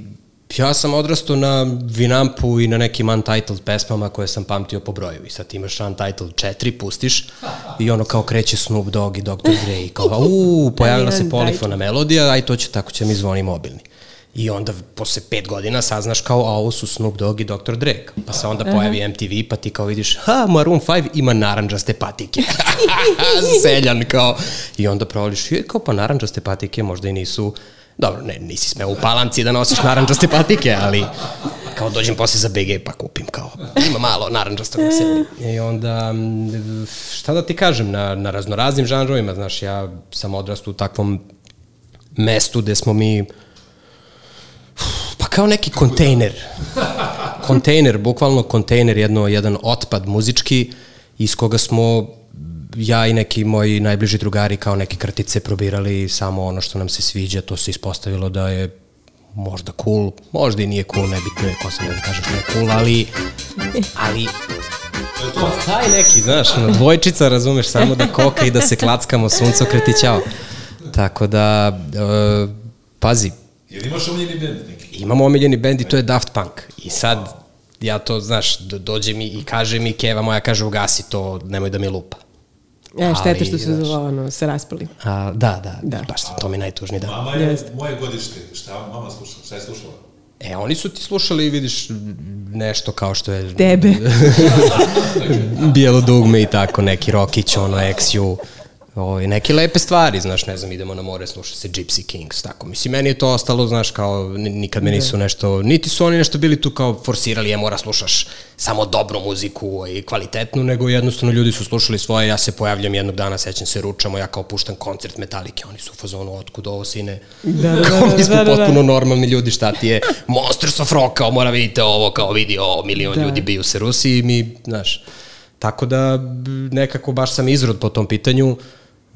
ja sam odrastao na Vinampu i na nekim Untitled pesmama koje sam pamtio po broju i sad ti imaš Untitled 4, pustiš i ono kao kreće Snoop Dogg i Dr. Dre i kao, uuu, pojavila se polifona melodija, aj to će, tako će mi zvoni mobilni. I onda posle pet godina saznaš kao, a ovo su Snoop Dogg i Dr. Dre. Pa se onda pojavi MTV pa ti kao vidiš, ha, Maroon 5 ima naranđaste patike. Seljan kao. I onda provališ, je kao pa naranđaste patike možda i nisu Dobro, ne, nisi smeo u palanci da nosiš naranđaste patike, ali kao dođem posle za BG pa kupim kao, ima malo naranđastog na sebi. I onda, m, šta da ti kažem, na, na raznoraznim žanrovima, znaš, ja sam odrastao u takvom mestu gde smo mi pa kao neki kontejner. Kontejner, bukvalno kontejner, jedno, jedan otpad muzički iz koga smo ja i neki moji najbliži drugari kao neke krtice probirali samo ono što nam se sviđa, to se ispostavilo da je možda cool, možda i nije cool, nebitno je ko se ne da kažeš ne cool, ali ali to taj neki, znaš, dvojčica, razumeš, samo da koka i da se klackamo, suncokret i ćao. Tako da, uh, pazi, Jer imaš omiljeni bend neki? imamo omiljeni bend i to je Daft Punk. I sad, ja to, znaš, do, dođe mi i kaže mi, Keva moja kaže, ugasi to, nemoj da mi lupa. E, šteta Ali, što su znaš. ono, se raspali. A, da, da, Da. baš to mi je najtužniji dan. Mama je Jeste. moje godište. Šta mama sluša? Šta je slušala? E, oni su ti slušali, vidiš, nešto kao što je... Tebe. Bijelo dugme i tako, neki Rokić, ono, XU, ovaj, neke lepe stvari, znaš, ne znam, idemo na more, sluša se Gypsy Kings, tako. Mislim, meni je to ostalo, znaš, kao, ni- nikad me nisu nešto, niti su oni nešto bili tu kao forsirali, je mora slušaš samo dobru muziku i kvalitetnu, nego jednostavno ljudi su slušali svoje, ja se pojavljam jednog dana, sećam se, ručamo, ja kao puštam koncert Metalike, oni su u fazonu, otkud ovo sine? Da, da, kao, da, mi smo da, da, da. potpuno normalni ljudi, šta ti je, Monsters of Rock, kao mora vidite ovo, kao vidi ovo, milion Da. ljudi biju se Rusi i mi, znaš, tako da nekako baš sam izrod po tom pitanju,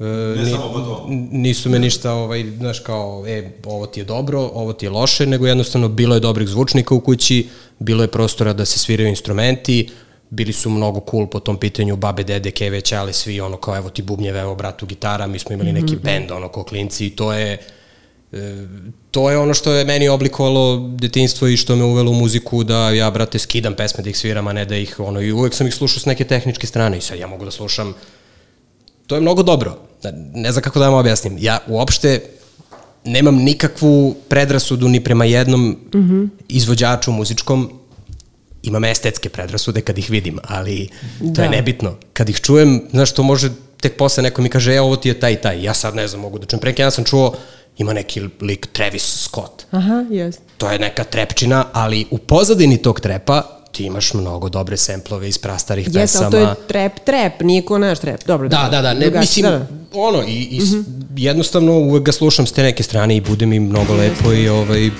E, ni, samo nisu me ništa, ovaj, znaš, kao, e, ovo ti je dobro, ovo ti je loše, nego jednostavno bilo je dobrih zvučnika u kući, bilo je prostora da se sviraju instrumenti, bili su mnogo cool po tom pitanju, babe, dede, keve, čale, svi, ono, kao, evo ti bubnjeve, evo bratu gitara, mi smo imali neki bend, ono, kao klinci i to je, E, to je ono što je meni oblikovalo detinstvo i što me uvelo u muziku da ja, brate, skidam pesme da ih sviram, a ne da ih, ono, i uvek sam ih slušao s neke tehničke strane i sad ja mogu da slušam to je mnogo dobro. Da, Ne znam kako da vam objasnim. Ja uopšte nemam nikakvu predrasudu ni prema jednom mm -hmm. izvođaču muzičkom. Imam estetske predrasude kad ih vidim, ali to Da. je nebitno. Kad ih čujem, znaš, to može tek posle neko mi kaže, e, ovo ti je taj i taj. Ja sad ne znam, mogu da čujem. Pre neki dan sam čuo, ima neki lik Travis Scott. Aha, jes. To je neka trepčina, ali u pozadini tog trepa ti imaš mnogo dobre semplove iz prastarih Jes, pesama. ali to je trap, trap, nije ko naš trap. Dobro, Da, da, da, ne, drugačije, mislim, da, da. ono, i, i mm -hmm. jednostavno uvek ga slušam s te neke strane i bude mi mnogo lepo i ovaj...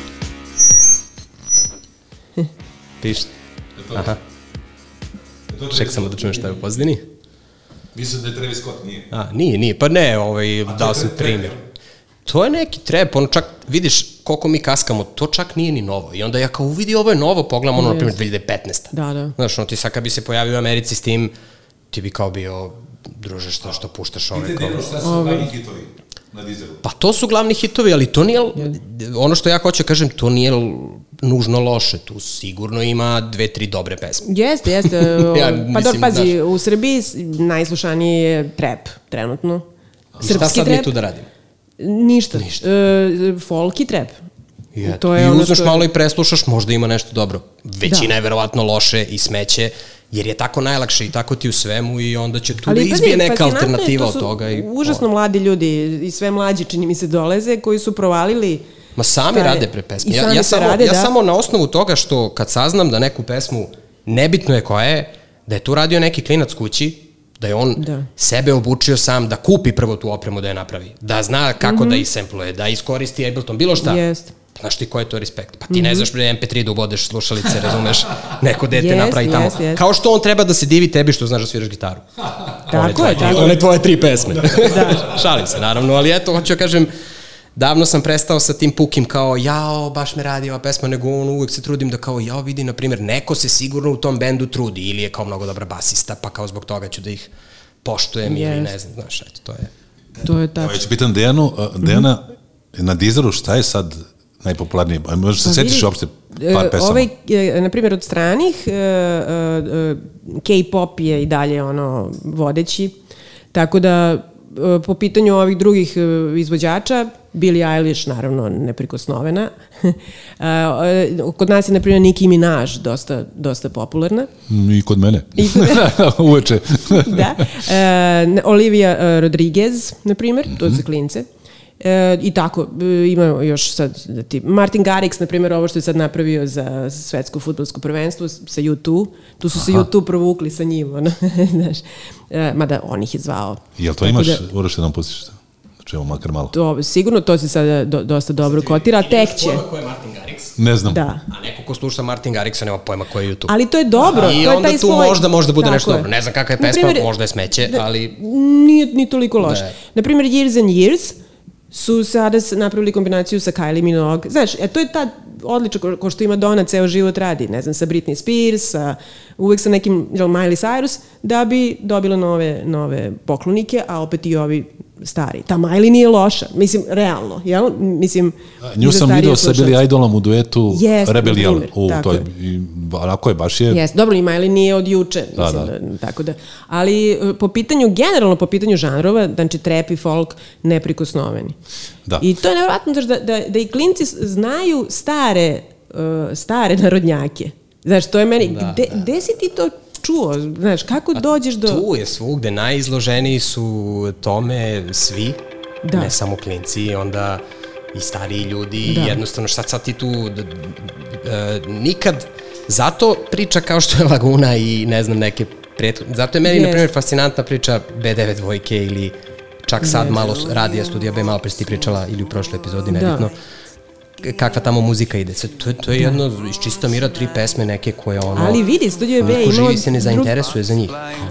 Piš? Aha, ček samo da čujem šta je u pozdini. Mislim da je Travis Scott, nije. A, nije, nije, pa ne, ovaj, dao sam primjer. To je neki trep, ono čak, vidiš koliko mi kaskamo, to čak nije ni novo. I onda ja kao vidi ovo je novo, pogledam ono, na primjer, 2015. Da, da. Znaš, ono ti sad kad bi se pojavio u Americi s tim, ti bi kao bio, druže, što, što puštaš ove kao... Dino, šta su glavni hitovi na dizelu? Pa to su glavni hitovi, ali to nije, ono što ja hoću da kažem, to nije nužno loše, tu sigurno ima dve, tri dobre pesme. Jeste, jeste. Ja pa dobro, pazi, znaš. u Srbiji najslušaniji je trap, trenutno. Šta sad mi tu da radimo? Ništa. Ništa. E, folk i trap. Eto. To je I uzmeš je- malo i preslušaš, možda ima nešto dobro. Većina Da. je verovatno loše i smeće, jer je tako najlakše i tako ti u svemu i onda će tu da pazi, izbije neka je, alternativa to od toga. I, Užasno mladi ljudi i sve mlađi čini mi se doleze koji su provalili Ma sami taj- rade pre pesme. Ja, ja, samo, rade, ja da. samo na osnovu toga što kad saznam da neku pesmu, nebitno je koja je, da je tu radio neki klinac kući, da je on Da. sebe obučio sam da kupi prvo tu opremu da je napravi, da zna kako da isempluje, da iskoristi Ableton, bilo šta. Mhm. Jest. Znaš ti ko je to respekt? Pa ti ne znaš bre MP3 da ubodeš slušalice, razumeš? Neko dete Jest, napravi tamo. jest, jest. Kao što on treba da se divi tebi što znaš da sviraš gitaru. Tako je, tako One tvoje tri pesme. da. Šalim se, naravno, ali eto, hoću da kažem, davno sam prestao sa tim pukim kao, jao, baš me radi ova pesma, nego on uvek se trudim da kao, jao, vidi, na primjer, neko se sigurno u tom bendu trudi, ili je kao mnogo dobra basista, pa kao zbog toga ću da ih poštujem, ili Jest. ne znam, znaš, eto, to je. To je tako. ja ću pitan Dejanu, a, Dejana, na dizeru šta je sad najpopularnije? A Možeš se Pa setiš vidi, uopšte e, par pesama? Ovaj, e, na primjer, od stranih, e, e, e, K-pop je i dalje ono vodeći, tako da e, po pitanju ovih drugih e, izvođača, Billie Eilish, naravno, neprikosnovena. E, Kod nas je, na primjer, Nicki Minaj dosta, dosta popularna. Mm, I kod mene. I Uveče. da. E, Olivia Rodriguez, na primjer, to Mhm. su klince. E, I tako, e, ima još sad, da ti, Martin Garrix, na primjer, ovo što je sad napravio za svetsko futbolsko prvenstvo sa U2, tu su se U2 provukli sa njim, ono, znaš, e, mada on ih je zvao. Jel to Tako imaš, da- Uroš, da nam pustiš to? Znači, evo makar malo. To, sigurno to se sada do, dosta dobro kotira, a tek će. ko je Martin Garrix? Ne znam. Da. A neko ko sluša Martin Garrixa nema pojma ko je YouTube. Ali to je dobro, I to je onda taj tu svoj... možda možda bude Tako nešto je. dobro. Ne znam kakva je pesma, primjer, možda je smeće, da- ali Nije ni toliko loše. Ne. Naprimjer, Years and Years su sada napravili kombinaciju sa Kylie Minogue. Znaš, e, to je ta odlična, ko, ko što ima Dona ceo život radi, ne znam, sa Britney Spears, sa, uvek sa nekim, jel, Miley Cyrus, da bi dobila nove, nove poklonike, a opet i ovi stari. Ta Miley nije loša, mislim, realno, jel? Mislim, Nju za sam starije vidio sa. Billy Idolom u duetu Jeste, Rebel Yell. U, to je, je. i, onako je, baš je... Jeste, dobro, i Miley nije od juče, Da, mislim, da. da, tako da. Ali e, po pitanju, generalno po pitanju žanrova, znači trap i folk, neprikosnoveni. Da. I to je nevjerojatno znaš, da, da, da i klinci znaju stare, uh, stare narodnjake. Znaš, to je meni, Da, gde, gde si ti to čuo? Znaš, kako dođeš do... Tu je svugde, najizloženiji su tome svi, Da. ne samo klinci, onda i stariji ljudi, Da. jednostavno šta sad ti tu, d, d, e, nikad, zato priča kao što je Laguna i ne znam neke prethodne, zato je meni, Jest. na primjer, fascinantna priča B9 dvojke ili čak sad malo radija studija B, malo pre si ti pričala ili u prošloj epizodi, Da. Kakva tamo muzika ide. To, to je jedno iz čista mira tri pesme neke koje ono... Ali vidi, Studio B je imao... živi se ne drug- zainteresuje za njih.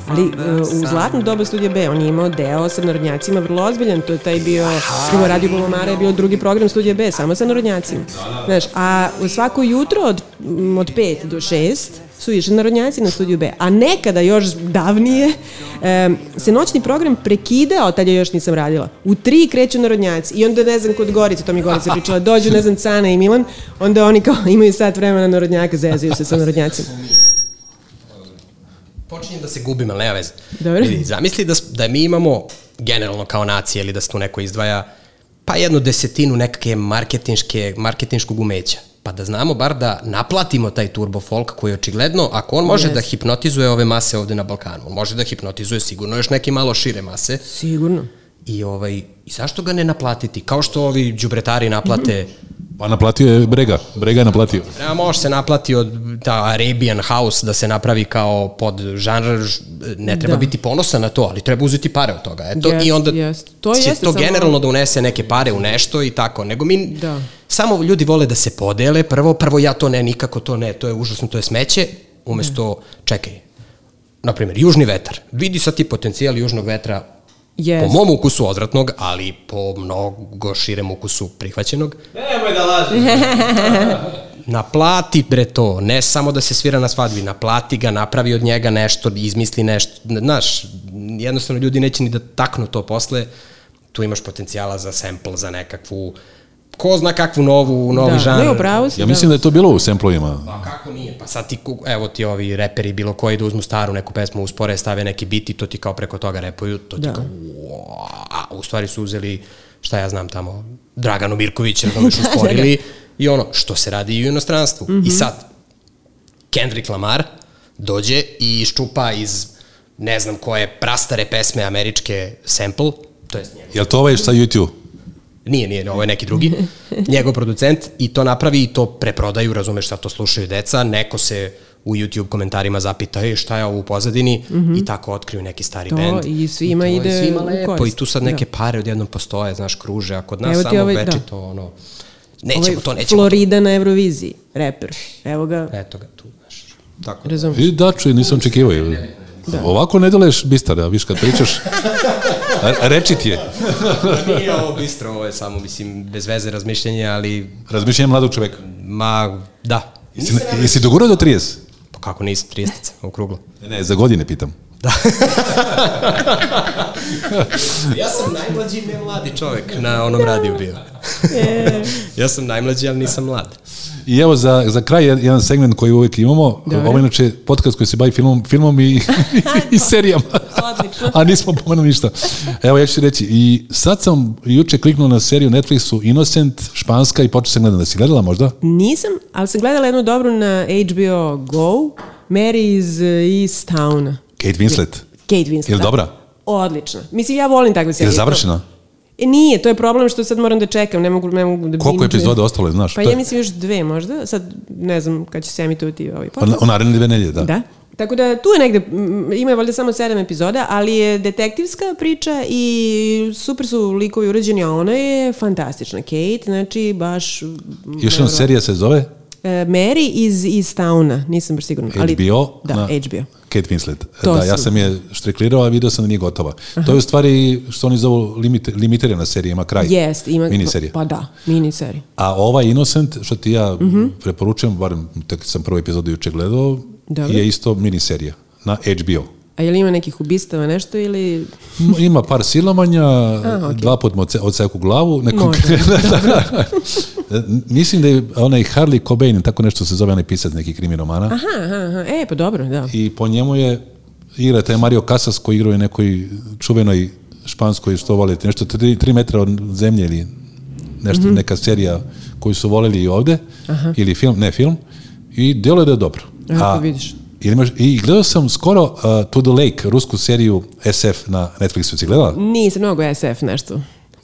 Ali uh, u zlatno doba Studija B on je imao deo sa narodnjacima vrlo ozbiljan, to je taj bio, prvo Radio Bulomara je bio drugi program Studija B, samo sa narodnjacima. Znaš, a svako jutro od, od 5 do 6 su išli narodnjaci na Studiju B, a nekada još davnije se noćni program prekidao, tad ja još nisam radila. U tri kreću narodnjaci i onda ne znam kod Gorice, to mi Gorica pričala, dođu ne znam Cana i Milan, onda oni kao imaju sat vremena narodnjaka, zezaju se sa narodnjacima. Počinjem da se gubim, ali nema veze. Dobro. Vidi, zamisli da, da mi imamo generalno kao nacija ili da se tu neko izdvaja pa jednu desetinu nekakve marketinške, marketinškog umeća. Pa da znamo bar da naplatimo taj turbo folk koji je očigledno, ako on može Yes. da hipnotizuje ove mase ovde na Balkanu, on može da hipnotizuje sigurno još neke malo šire mase Sigurno. i, ovaj, i zašto ga ne naplatiti? Kao što ovi đubretari naplate Pa naplatio je Brega. Brega je naplatio. A može se naplati od ta Arabian House da se napravi kao pod žanr, ž- ne treba Da. biti ponosan na to, ali treba uzeti pare od toga. Eto, Jest, I onda jest. To će jeste to samo- generalno da unese neke pare u nešto i tako. Nego mi, Da. Samo ljudi vole da se podele, prvo, prvo ja to ne, nikako to ne, to je užasno, to je smeće, umesto, čekaj, na primjer, južni vetar. Vidi sad ti potencijal južnog vetra Jest. po mom ukusu odvratnog, ali po mnogo širem ukusu prihvaćenog. Nemoj da lažeš. Naplati bre to, ne samo da se svira na svadbi, naplati ga, napravi od njega nešto, izmisli nešto, znaš, jednostavno ljudi neće ni da taknu to posle, tu imaš potencijala za sample, za nekakvu, ko zna kakvu novu, novi da. žanr. Ne, upravo si. Ja mislim da je to bilo u semplovima. Pa kako nije? Pa sad ti, evo ti ovi reperi bilo koji da uzmu staru neku pesmu, uspore, stave neki bit i to ti kao preko toga repuju, to ti Da. kao, a u stvari su uzeli, šta ja znam tamo, Draganu Mirković, razumeš, usporili i ono, što se radi i u inostranstvu. I sad, Kendrick Lamar dođe i iščupa iz ne znam koje prastare pesme američke sample, to je njegov Je li to ovaj sa YouTube? Nije, nije, ovo je neki drugi. Njegov producent i to napravi i to preprodaju, razumeš šta to slušaju deca, neko se u YouTube komentarima zapita "Ej, šta je ovo u pozadini i tako otkriju neki stari To bend. i svima to je ide svima u lepo korist. i tu sad neke pare odjednom postoje, znaš, kruže, a kod nas Evo samo ovaj- da. večito, ono, nećemo Ovaj to, nećemo Florida na Euroviziji, reper. Evo ga, to. Eto ga tu, znaš. Tako da. razumiješ. I da, čuj, nisam očekivao. Ovako ne deluješ bistar, a viš kad pričaš. A- Reči ti je. Nije ovo bistro, ovo je samo, mislim, bez veze razmišljenje, ali, Razmišljanje mladog čoveka. ma, da. Jesi, jesi dogurao do 30? Pa kako nisam, 30 okruglo. Ne, ne, za godine pitam. Ja sam najmlađi ne mladi čovek na onom radiju bio. ja sam najmlađi, ali nisam mlad. I evo za, za kraj jed- jedan segment koji uvijek imamo, Dobro. ovo inače podcast koji se bavi filmom, filmom i, i serijama. A nismo pomenuli ništa. Evo ja ću reći, i sad sam juče kliknuo na seriju Netflixu Innocent, španska i počeo sam gledati. Da si gledala možda? Nisam, ali sam gledala jednu dobru na HBO Go, Mary iz East Towna. Kate Winslet. Kate Winslet. Jel da. dobra? Odlična. Mislim, ja volim takve Je serije. li završena? E, nije, to je problem što sad moram da čekam, ne mogu, ne mogu da Koliko epizoda ostalo je, znaš? Pa je- ja mislim još dve možda, sad ne znam kad će se emitovati ovaj Pa podcast. U naredne dve nelje, da. Da. Tako da tu je negde, ima valjda samo sedam epizoda, ali je detektivska priča i super su likovi urađeni, a ona je fantastična. Kate, znači baš... Još jedna serija se zove Mary iz, iz Towna, nisam baš sigurna. Ali, HBO. Da, na HBO. Kate Winslet. To da, ja sam je štreklirao, a vidio sam da nije gotova. To je u stvari što oni zovu limit, limitirana serija, ima kraj. Jest, ima... Miniserija. Pa da, miniserija. A ova Innocent, što ti ja Mhm. preporučujem, barem tek sam prvu epizodu juče gledao, je isto miniserija na HBO. A je li ima nekih ubistava nešto ili... Ima par silovanja, dva put mu odse- odseku glavu. Nekom... Može, Mislim da je onaj Harley Cobain, tako nešto se zove onaj pisac neki krimi romana. Aha, aha, aha. E, pa dobro, da. I po njemu je igra taj Mario Casas koji igra u nekoj čuvenoj španskoj što volite, nešto tri, tri metra od zemlje ili nešto, neka serija koju su voleli i ovde, ili film, ne film, i djeluje da je dobro. Evo, pa vidiš. ili imaš, I gledao sam skoro uh, To the Lake, rusku seriju SF na Netflixu, si gledala? Nisam mnogo SF nešto.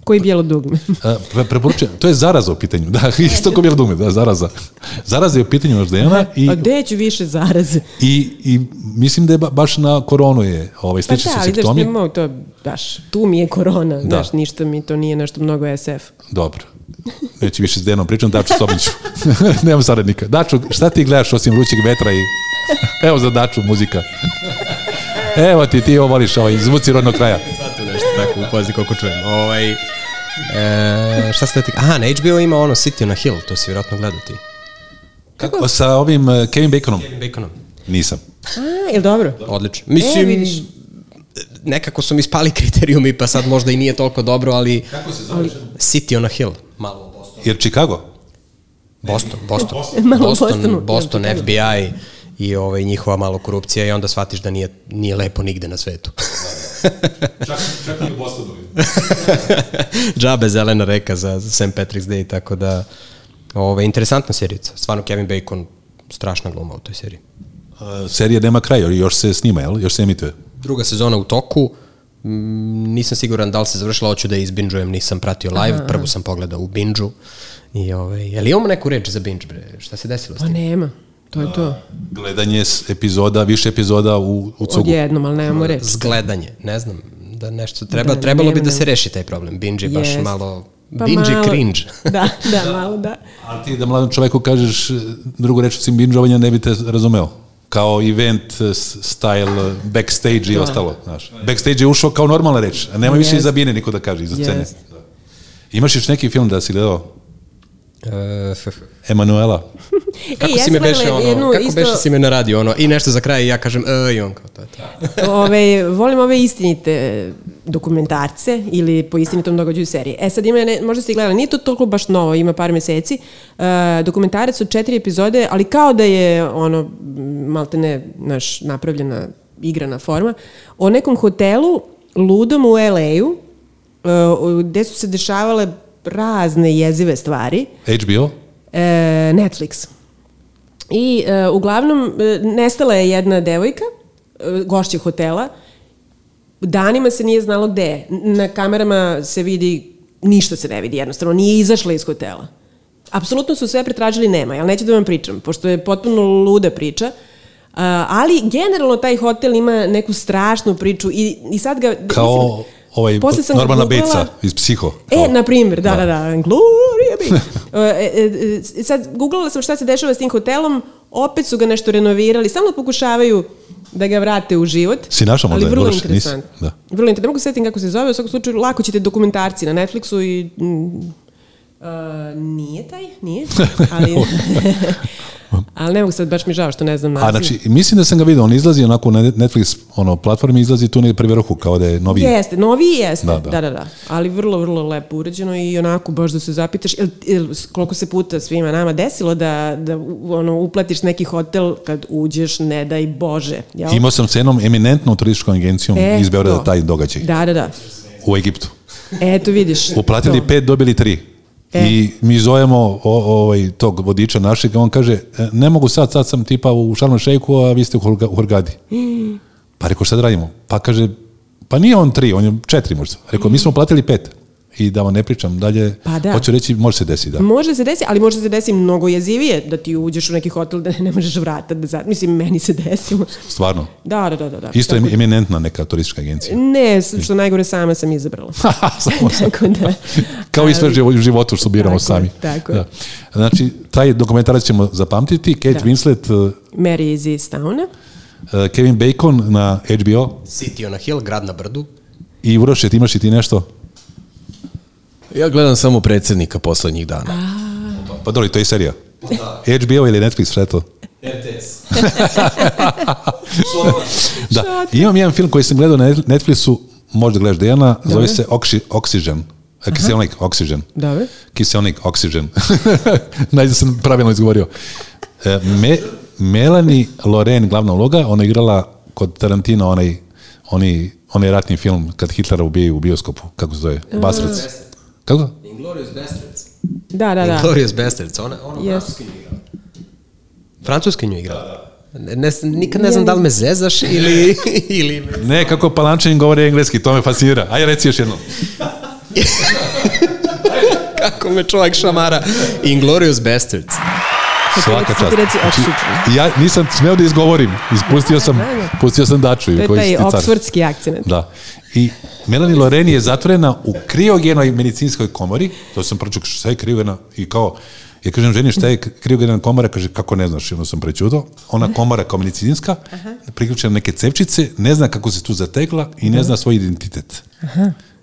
Koji bijelo dugme. Pre, preporučujem, to je zaraza u pitanju, da, isto ko bijelo dugme, da, zaraza. Zaraza je u pitanju moždana i, A gde ću više zaraze? i, i mislim da je ba- baš na koronu je ovaj, Pa slični da, su ali znaš, simptomi. imamo to, baš, tu mi je korona, znaš, ništa mi to nije nešto mnogo SF. Dobro. Neće više s Denom pričam, Daču Sobiću. Nemam saradnika. Daču, šta ti gledaš osim vrućeg vetra i... Evo za Daču muzika. Evo ti, ti ovo voliš, ovaj, zvuci rodnog kraja. Sad tu nešto tako, upazi koliko čujem. Ovaj, e, šta ste ti... Aha, na HBO ima ono City on a Hill, to si vjerojatno gledao ti. Kako? Sa ovim uh, Kevin Baconom? Baconom. Nisam. A, je dobro? Odlično. Mislim, E, vidiš. nekako su mi spali kriterijumi, pa sad možda i nije toliko dobro, ali... Kako se zove? City on a Hill. Malo u Bostonu. Jer Chicago? Boston, Boston. Boston. Boston, Chicago. FBI i ovaj, njihova malo korupcija i onda shvatiš da nije, nije lepo nigde na svetu. Čak, čak i u Bostonu. Džabe zelena reka za, za St. Patrick's Day, tako da ovaj, interesantna serica. Stvarno Kevin Bacon, strašna gluma u toj seriji. Uh, serija nema kraja, još se snima, jel? Još se emituje. Druga sezona u toku, mm, nisam siguran da li se završila, hoću da je izbinđujem, nisam pratio live, prvu sam pogledao u binđu. I ovaj, jel imamo neku reč za binge, bre? Šta se desilo s Pa tim? nema, to je to. Gledanje epizoda, više epizoda u, u cugu. Odjednom, ali nemamo reći. Zgledanje, ne znam, da nešto treba, Da, trebalo bi nema, da nema. se reši taj problem. Binge je baš Jest. malo, Pa binge malo- cringe. Da, da, malo da. Ali ti da mladom čoveku kažeš e, drugu reč osim binđovanja ne bi te razumeo. Kao event e, style, e, backstage i ostalo. Znaš. Backstage je ušao kao normalna reč, a nema više Jest. iza bine niko da kaže, iza scene. Jest. Da. Imaš još neki film da si gledao? E, f- Emanuela. Kako E, ja si me beše ono, jednu kako isto- beše si me na radio ono, i nešto za kraj i ja kažem e, i on kao to. je to. Ove, volim ove istinite dokumentarce ili po istinitom događaju serije. E sad ima, ne, možda ste gledali, nije to toliko baš novo, ima par meseci. Uh, dokumentarac od četiri epizode, ali kao da je ono, malte ne, naš, napravljena igrana forma, o nekom hotelu ludom u LA-u, uh, gde su se dešavale razne jezive stvari. HBO? E, Netflix. I e, uglavnom e, nestala je jedna devojka, e, gošća hotela, danima se nije znalo gde je. Na kamerama se vidi, ništa se ne vidi jednostavno, nije izašla iz hotela. Apsolutno su sve pretražili, nema, ali neću da vam pričam, pošto je potpuno luda priča. A, ali generalno taj hotel ima neku strašnu priču i, i sad ga... Kao mislim, ovaj posle sam googlala- Batesa iz Psiho. E, na primjer, da, da, da, Gloria be. E, e, e, sad, googlala sam šta se dešava s tim hotelom, opet su ga nešto renovirali, samo pokušavaju da ga vrate u život. Si našla možda? Ali vrlo interesantno. Da. Vrlo interesantno. Ne mogu se setim kako se zove, u svakom slučaju lako ćete dokumentarci na Netflixu i... Mm, Uh, nije taj, nije, ali, ali ne mogu sad, baš mi žao što ne znam naziv. A znači, mislim da sam ga vidio, on izlazi onako na Netflix ono, platformi, izlazi tu negdje pri vrhu, kao da je novi. Jeste, noviji jeste, Da, da da. da. da, Ali vrlo, vrlo lepo urađeno i onako baš da se zapitaš, jel, jel, koliko se puta svima nama desilo da, da ono, uplatiš neki hotel kad uđeš, ne daj Bože. Jel? Imao sam s jednom eminentnom turističkom agencijom E, iz Beograda taj događaj. Da, da, da. U Egiptu. Eto vidiš. Uplatili to. pet, dobili tri. E. I mi zovemo o, ovaj, tog vodiča našeg, on kaže, "E, ne mogu sad, sad sam tipa u Šarmu Šejku, a vi ste u, Hurga, u Hurgadi. Pa rekao, šta da radimo? Pa kaže, pa nije on tri, on je četiri možda. Rekao, mi smo platili pet. I da vam ne pričam dalje, Pa da. hoću reći, može se desiti, da. Može se desi, ali može se desi mnogo jezivije da ti uđeš u neki hotel da ne možeš vrata da za... Mislim, meni se desilo. Stvarno. Da, da, da, da. da. Isto je Tako- eminentna neka turistička agencija. Ne, što najgore sama sam izabrala. Samo sam. Tako da... Kao i sve u životu što biramo Tako je, sami. tako je. Da. Znači, taj dokumentarac ćemo zapamtiti. Kate Da. Winslet, uh, Mary iz Istowna. uh, Kevin Bacon na HBO City on a Hill, grad na brdu. i Uroše, ti imaš i ti nešto? Ja gledam samo predsjednika poslednjih dana. Pa dobro, to je i serija. HBO ili Netflix, šta je to? RTS. Da, imam jedan film koji sam gledao na Netflixu, možda gledaš Dejana, zove se Oxy, Oxygen. Kiselnik, Oxygen. Dobro. Kiselnik, Oxygen. Najde sam pravilno izgovorio. E, Me, Melanie Loren, glavna uloga, ona igrala kod Tarantina onaj, oni, onaj ratni film kad Hitlera ubije u bioskopu. Kako se zove? Basrec. Kako? Inglorious Bastards. Da, da, da. Glorious Bastards, ona, ona Yes. francuski nju igra. Francuski nju igra. Ne, ne, nikad ne znam da li me zezaš ili... ili me... Ne, kako palančanin govori engleski, to me fascinira. Ajde, reci još jednom. Kako me čovjek šamara. Inglorious Bastards. Svaka čast. Znači, ja nisam smeo da izgovorim. Ispustio sam, pustio sam daču. To je koji taj oksfordski akcent. Da. I Melanie Loreni je zatvorena u kriogenoj medicinskoj komori, to sam pročuk šta je kriogena i kao, ja kažem ženi šta je kriogena komora, kaže kako ne znaš, onda sam prečudo. Ona komora kao medicinska, priključena na neke cevčice, ne zna kako se tu zategla i ne zna svoj identitet.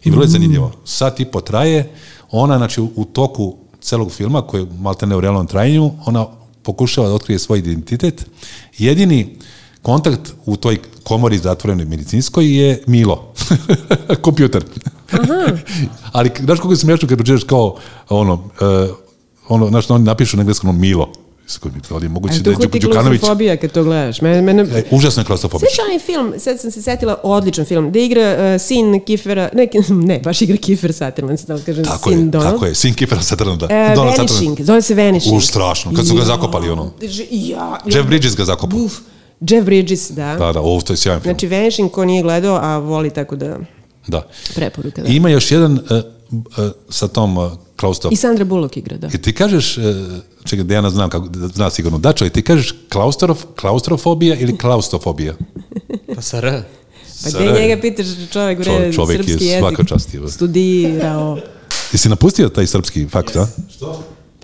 I vrlo je zanimljivo. Sat i po traje, ona znači u, toku celog filma, koji je malte ne u realnom trajanju, ona pokušava da otkrije svoj identitet. Jedini kontakt u toj komori zatvorenoj medicinskoj je Milo, kompjuter. Ali znaš kako je smiješno kad pročitaš kao ono, uh, ono, znaš, oni napišu na engleskom Milo. Ali je moguće da je Đuk- Đukanović... klaustrofobija kad to gledaš. Mene, mene, E, užasno je klaustrofobija. Sveća onaj film, sad sam se setila, odličan film, gde igra uh, sin Kifera, ne, ne, baš igra Kifer Sutherland, da kažem, Tako sin je, Donald. tako je. Sin Kifera Sutherlanda. E, Donald Vanishing, zove se Vanishing. U, strašno. Kad su ga zakopali, ono. Ja, ja. Jeff Bridges ga zakopao. Uf, Jeff Bridges, da. Da, da, ovo, to je sjajan film. Znači, Vanishing ko nije gledao, a voli tako da Da. preporuka. Da. I ima još jedan uh, uh, sa tom uh, klaustrof... I Sandra Bullock igra, da. I ti kažeš, uh, čekaj, Dejana znam kako, da zna sigurno, Dačo, i ti kažeš klaustrof, klaustrofobija ili klaustrofobija? Pa sa R. Pa gde njega pitaš čovjek, bre, Čovjek- čovjek je srpski jezik, svaka čast, je. studirao. Jesi napustio taj srpski fakt, a?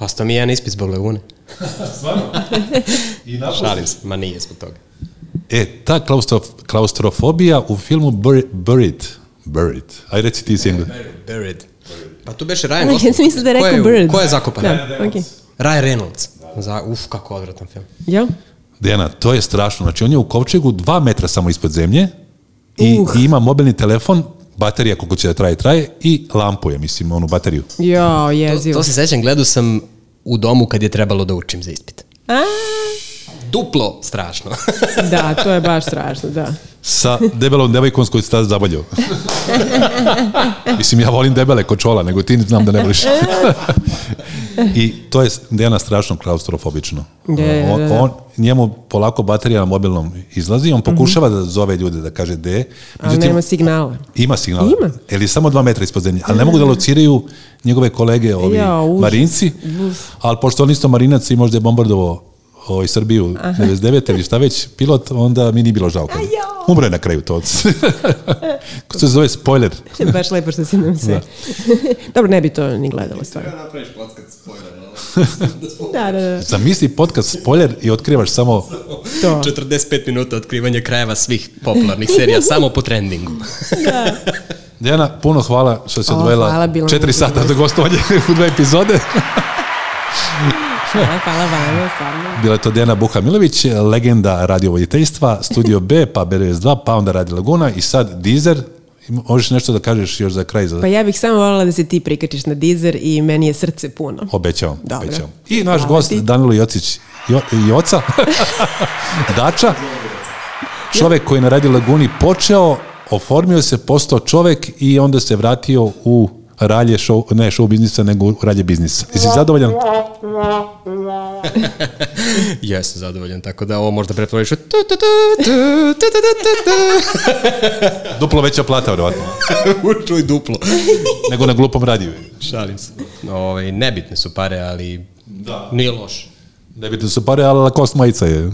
Pa sto mi jedan ispit zbog legune. Šalim se, ma nije zbog toga. E, ta klaustrof, klaustrofobija u filmu Bur- Buried, Buried, aj reci ti si engles. Buried. Pa tu beše Ryan Ja Gosling. sam mislila da je rekao Bird. Ko je zakopan? Da, okej. Ryan Reynolds. Za, uf, kako odvratan film. Jel? Dejana, to je strašno. Znači, on je u kovčegu dva metra samo ispod zemlje i, Uh. i ima mobilni telefon, baterija koliko će da traje, traje i lampu je, mislim, onu bateriju. Jo, To, jezivo. to se sećam, gledao sam u domu kad je trebalo da učim za ispit. A, Duplo strašno. da, to je baš strašno, da. Sa debelom devojkom s kojoj se tada zabavljao. mislim, ja volim debele kočola, nego ti znam da ne voliš. I to je Dejana strašno klaustrofobično. Je, je, on, da, da. on, njemu polako baterija na mobilnom izlazi, on pokušava da zove ljude, da kaže de. Ali nema signala. Ima signal. Ima. Ili samo dva metra ispod zemlje. Ali ne mogu da lociraju njegove kolege, ovi Ja, marinci. Ali pošto on isto marinac i možda je bombardovao ovaj Srbiju 99 ili šta već pilot, onda mi nije bilo žao. Kad... Umro je na kraju to. Ko se zove spoiler. Baš lepo što si nam sve. Dobro, ne bi to ni gledala stvarno. napraviš podcast spoiler, Da, da, da. Zamisli podcast spoiler i otkrivaš samo To. 45 minuta otkrivanja krajeva svih popularnih serija samo po trendingu. Dejana, puno hvala što si O, odvojila hvala, bilo mi četiri je sata za zadovoljstvo. gostovanje u dve epizode. Hvala, hvala vama, stvarno. Bila je to Dijana Buha-Milović, legenda radiovoditeljstva, Studio B, pa BRS2, pa onda Radio Laguna i sad Deezer. Možeš nešto da kažeš još za kraj? Za... Pa ja bih samo voljela da se ti prikačiš na Deezer i meni je srce puno. Obećavam, Dobro. obećavam. I naš Hvala gost ti. Danilo Jocić, jo, Joca, Dača, čovek koji je na Radio Laguni počeo, oformio se, postao čovek i onda se vratio u ralje show, ne show biznisa, nego ralje biznisa. Jesi zadovoljan? Jesam zadovoljan, tako da ovo možda pretvoriš tu, tu, tu, tu, tu, tu, tu. duplo veća plata, vjerovatno. Čuj duplo. nego na glupom radiju. Šalim se. Ove, nebitne su pare, ali da. nije loše. Nebitne su pare, ali kost majica je.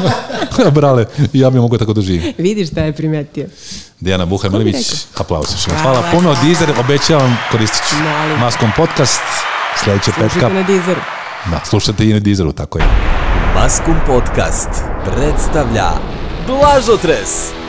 Brale, ja bi mogu tako da živim. Vidiš šta je primetio. Dijana Buha-Milović, rekao? aplauz. Hvala, Hvala. puno, Deezer, obećavam, koristit ću. Maskom podcast, sledeće Slušajte petka. na Deezeru. Da, slušajte i na Deezeru, tako je. Maskum Podcast predstavlja Blažotres.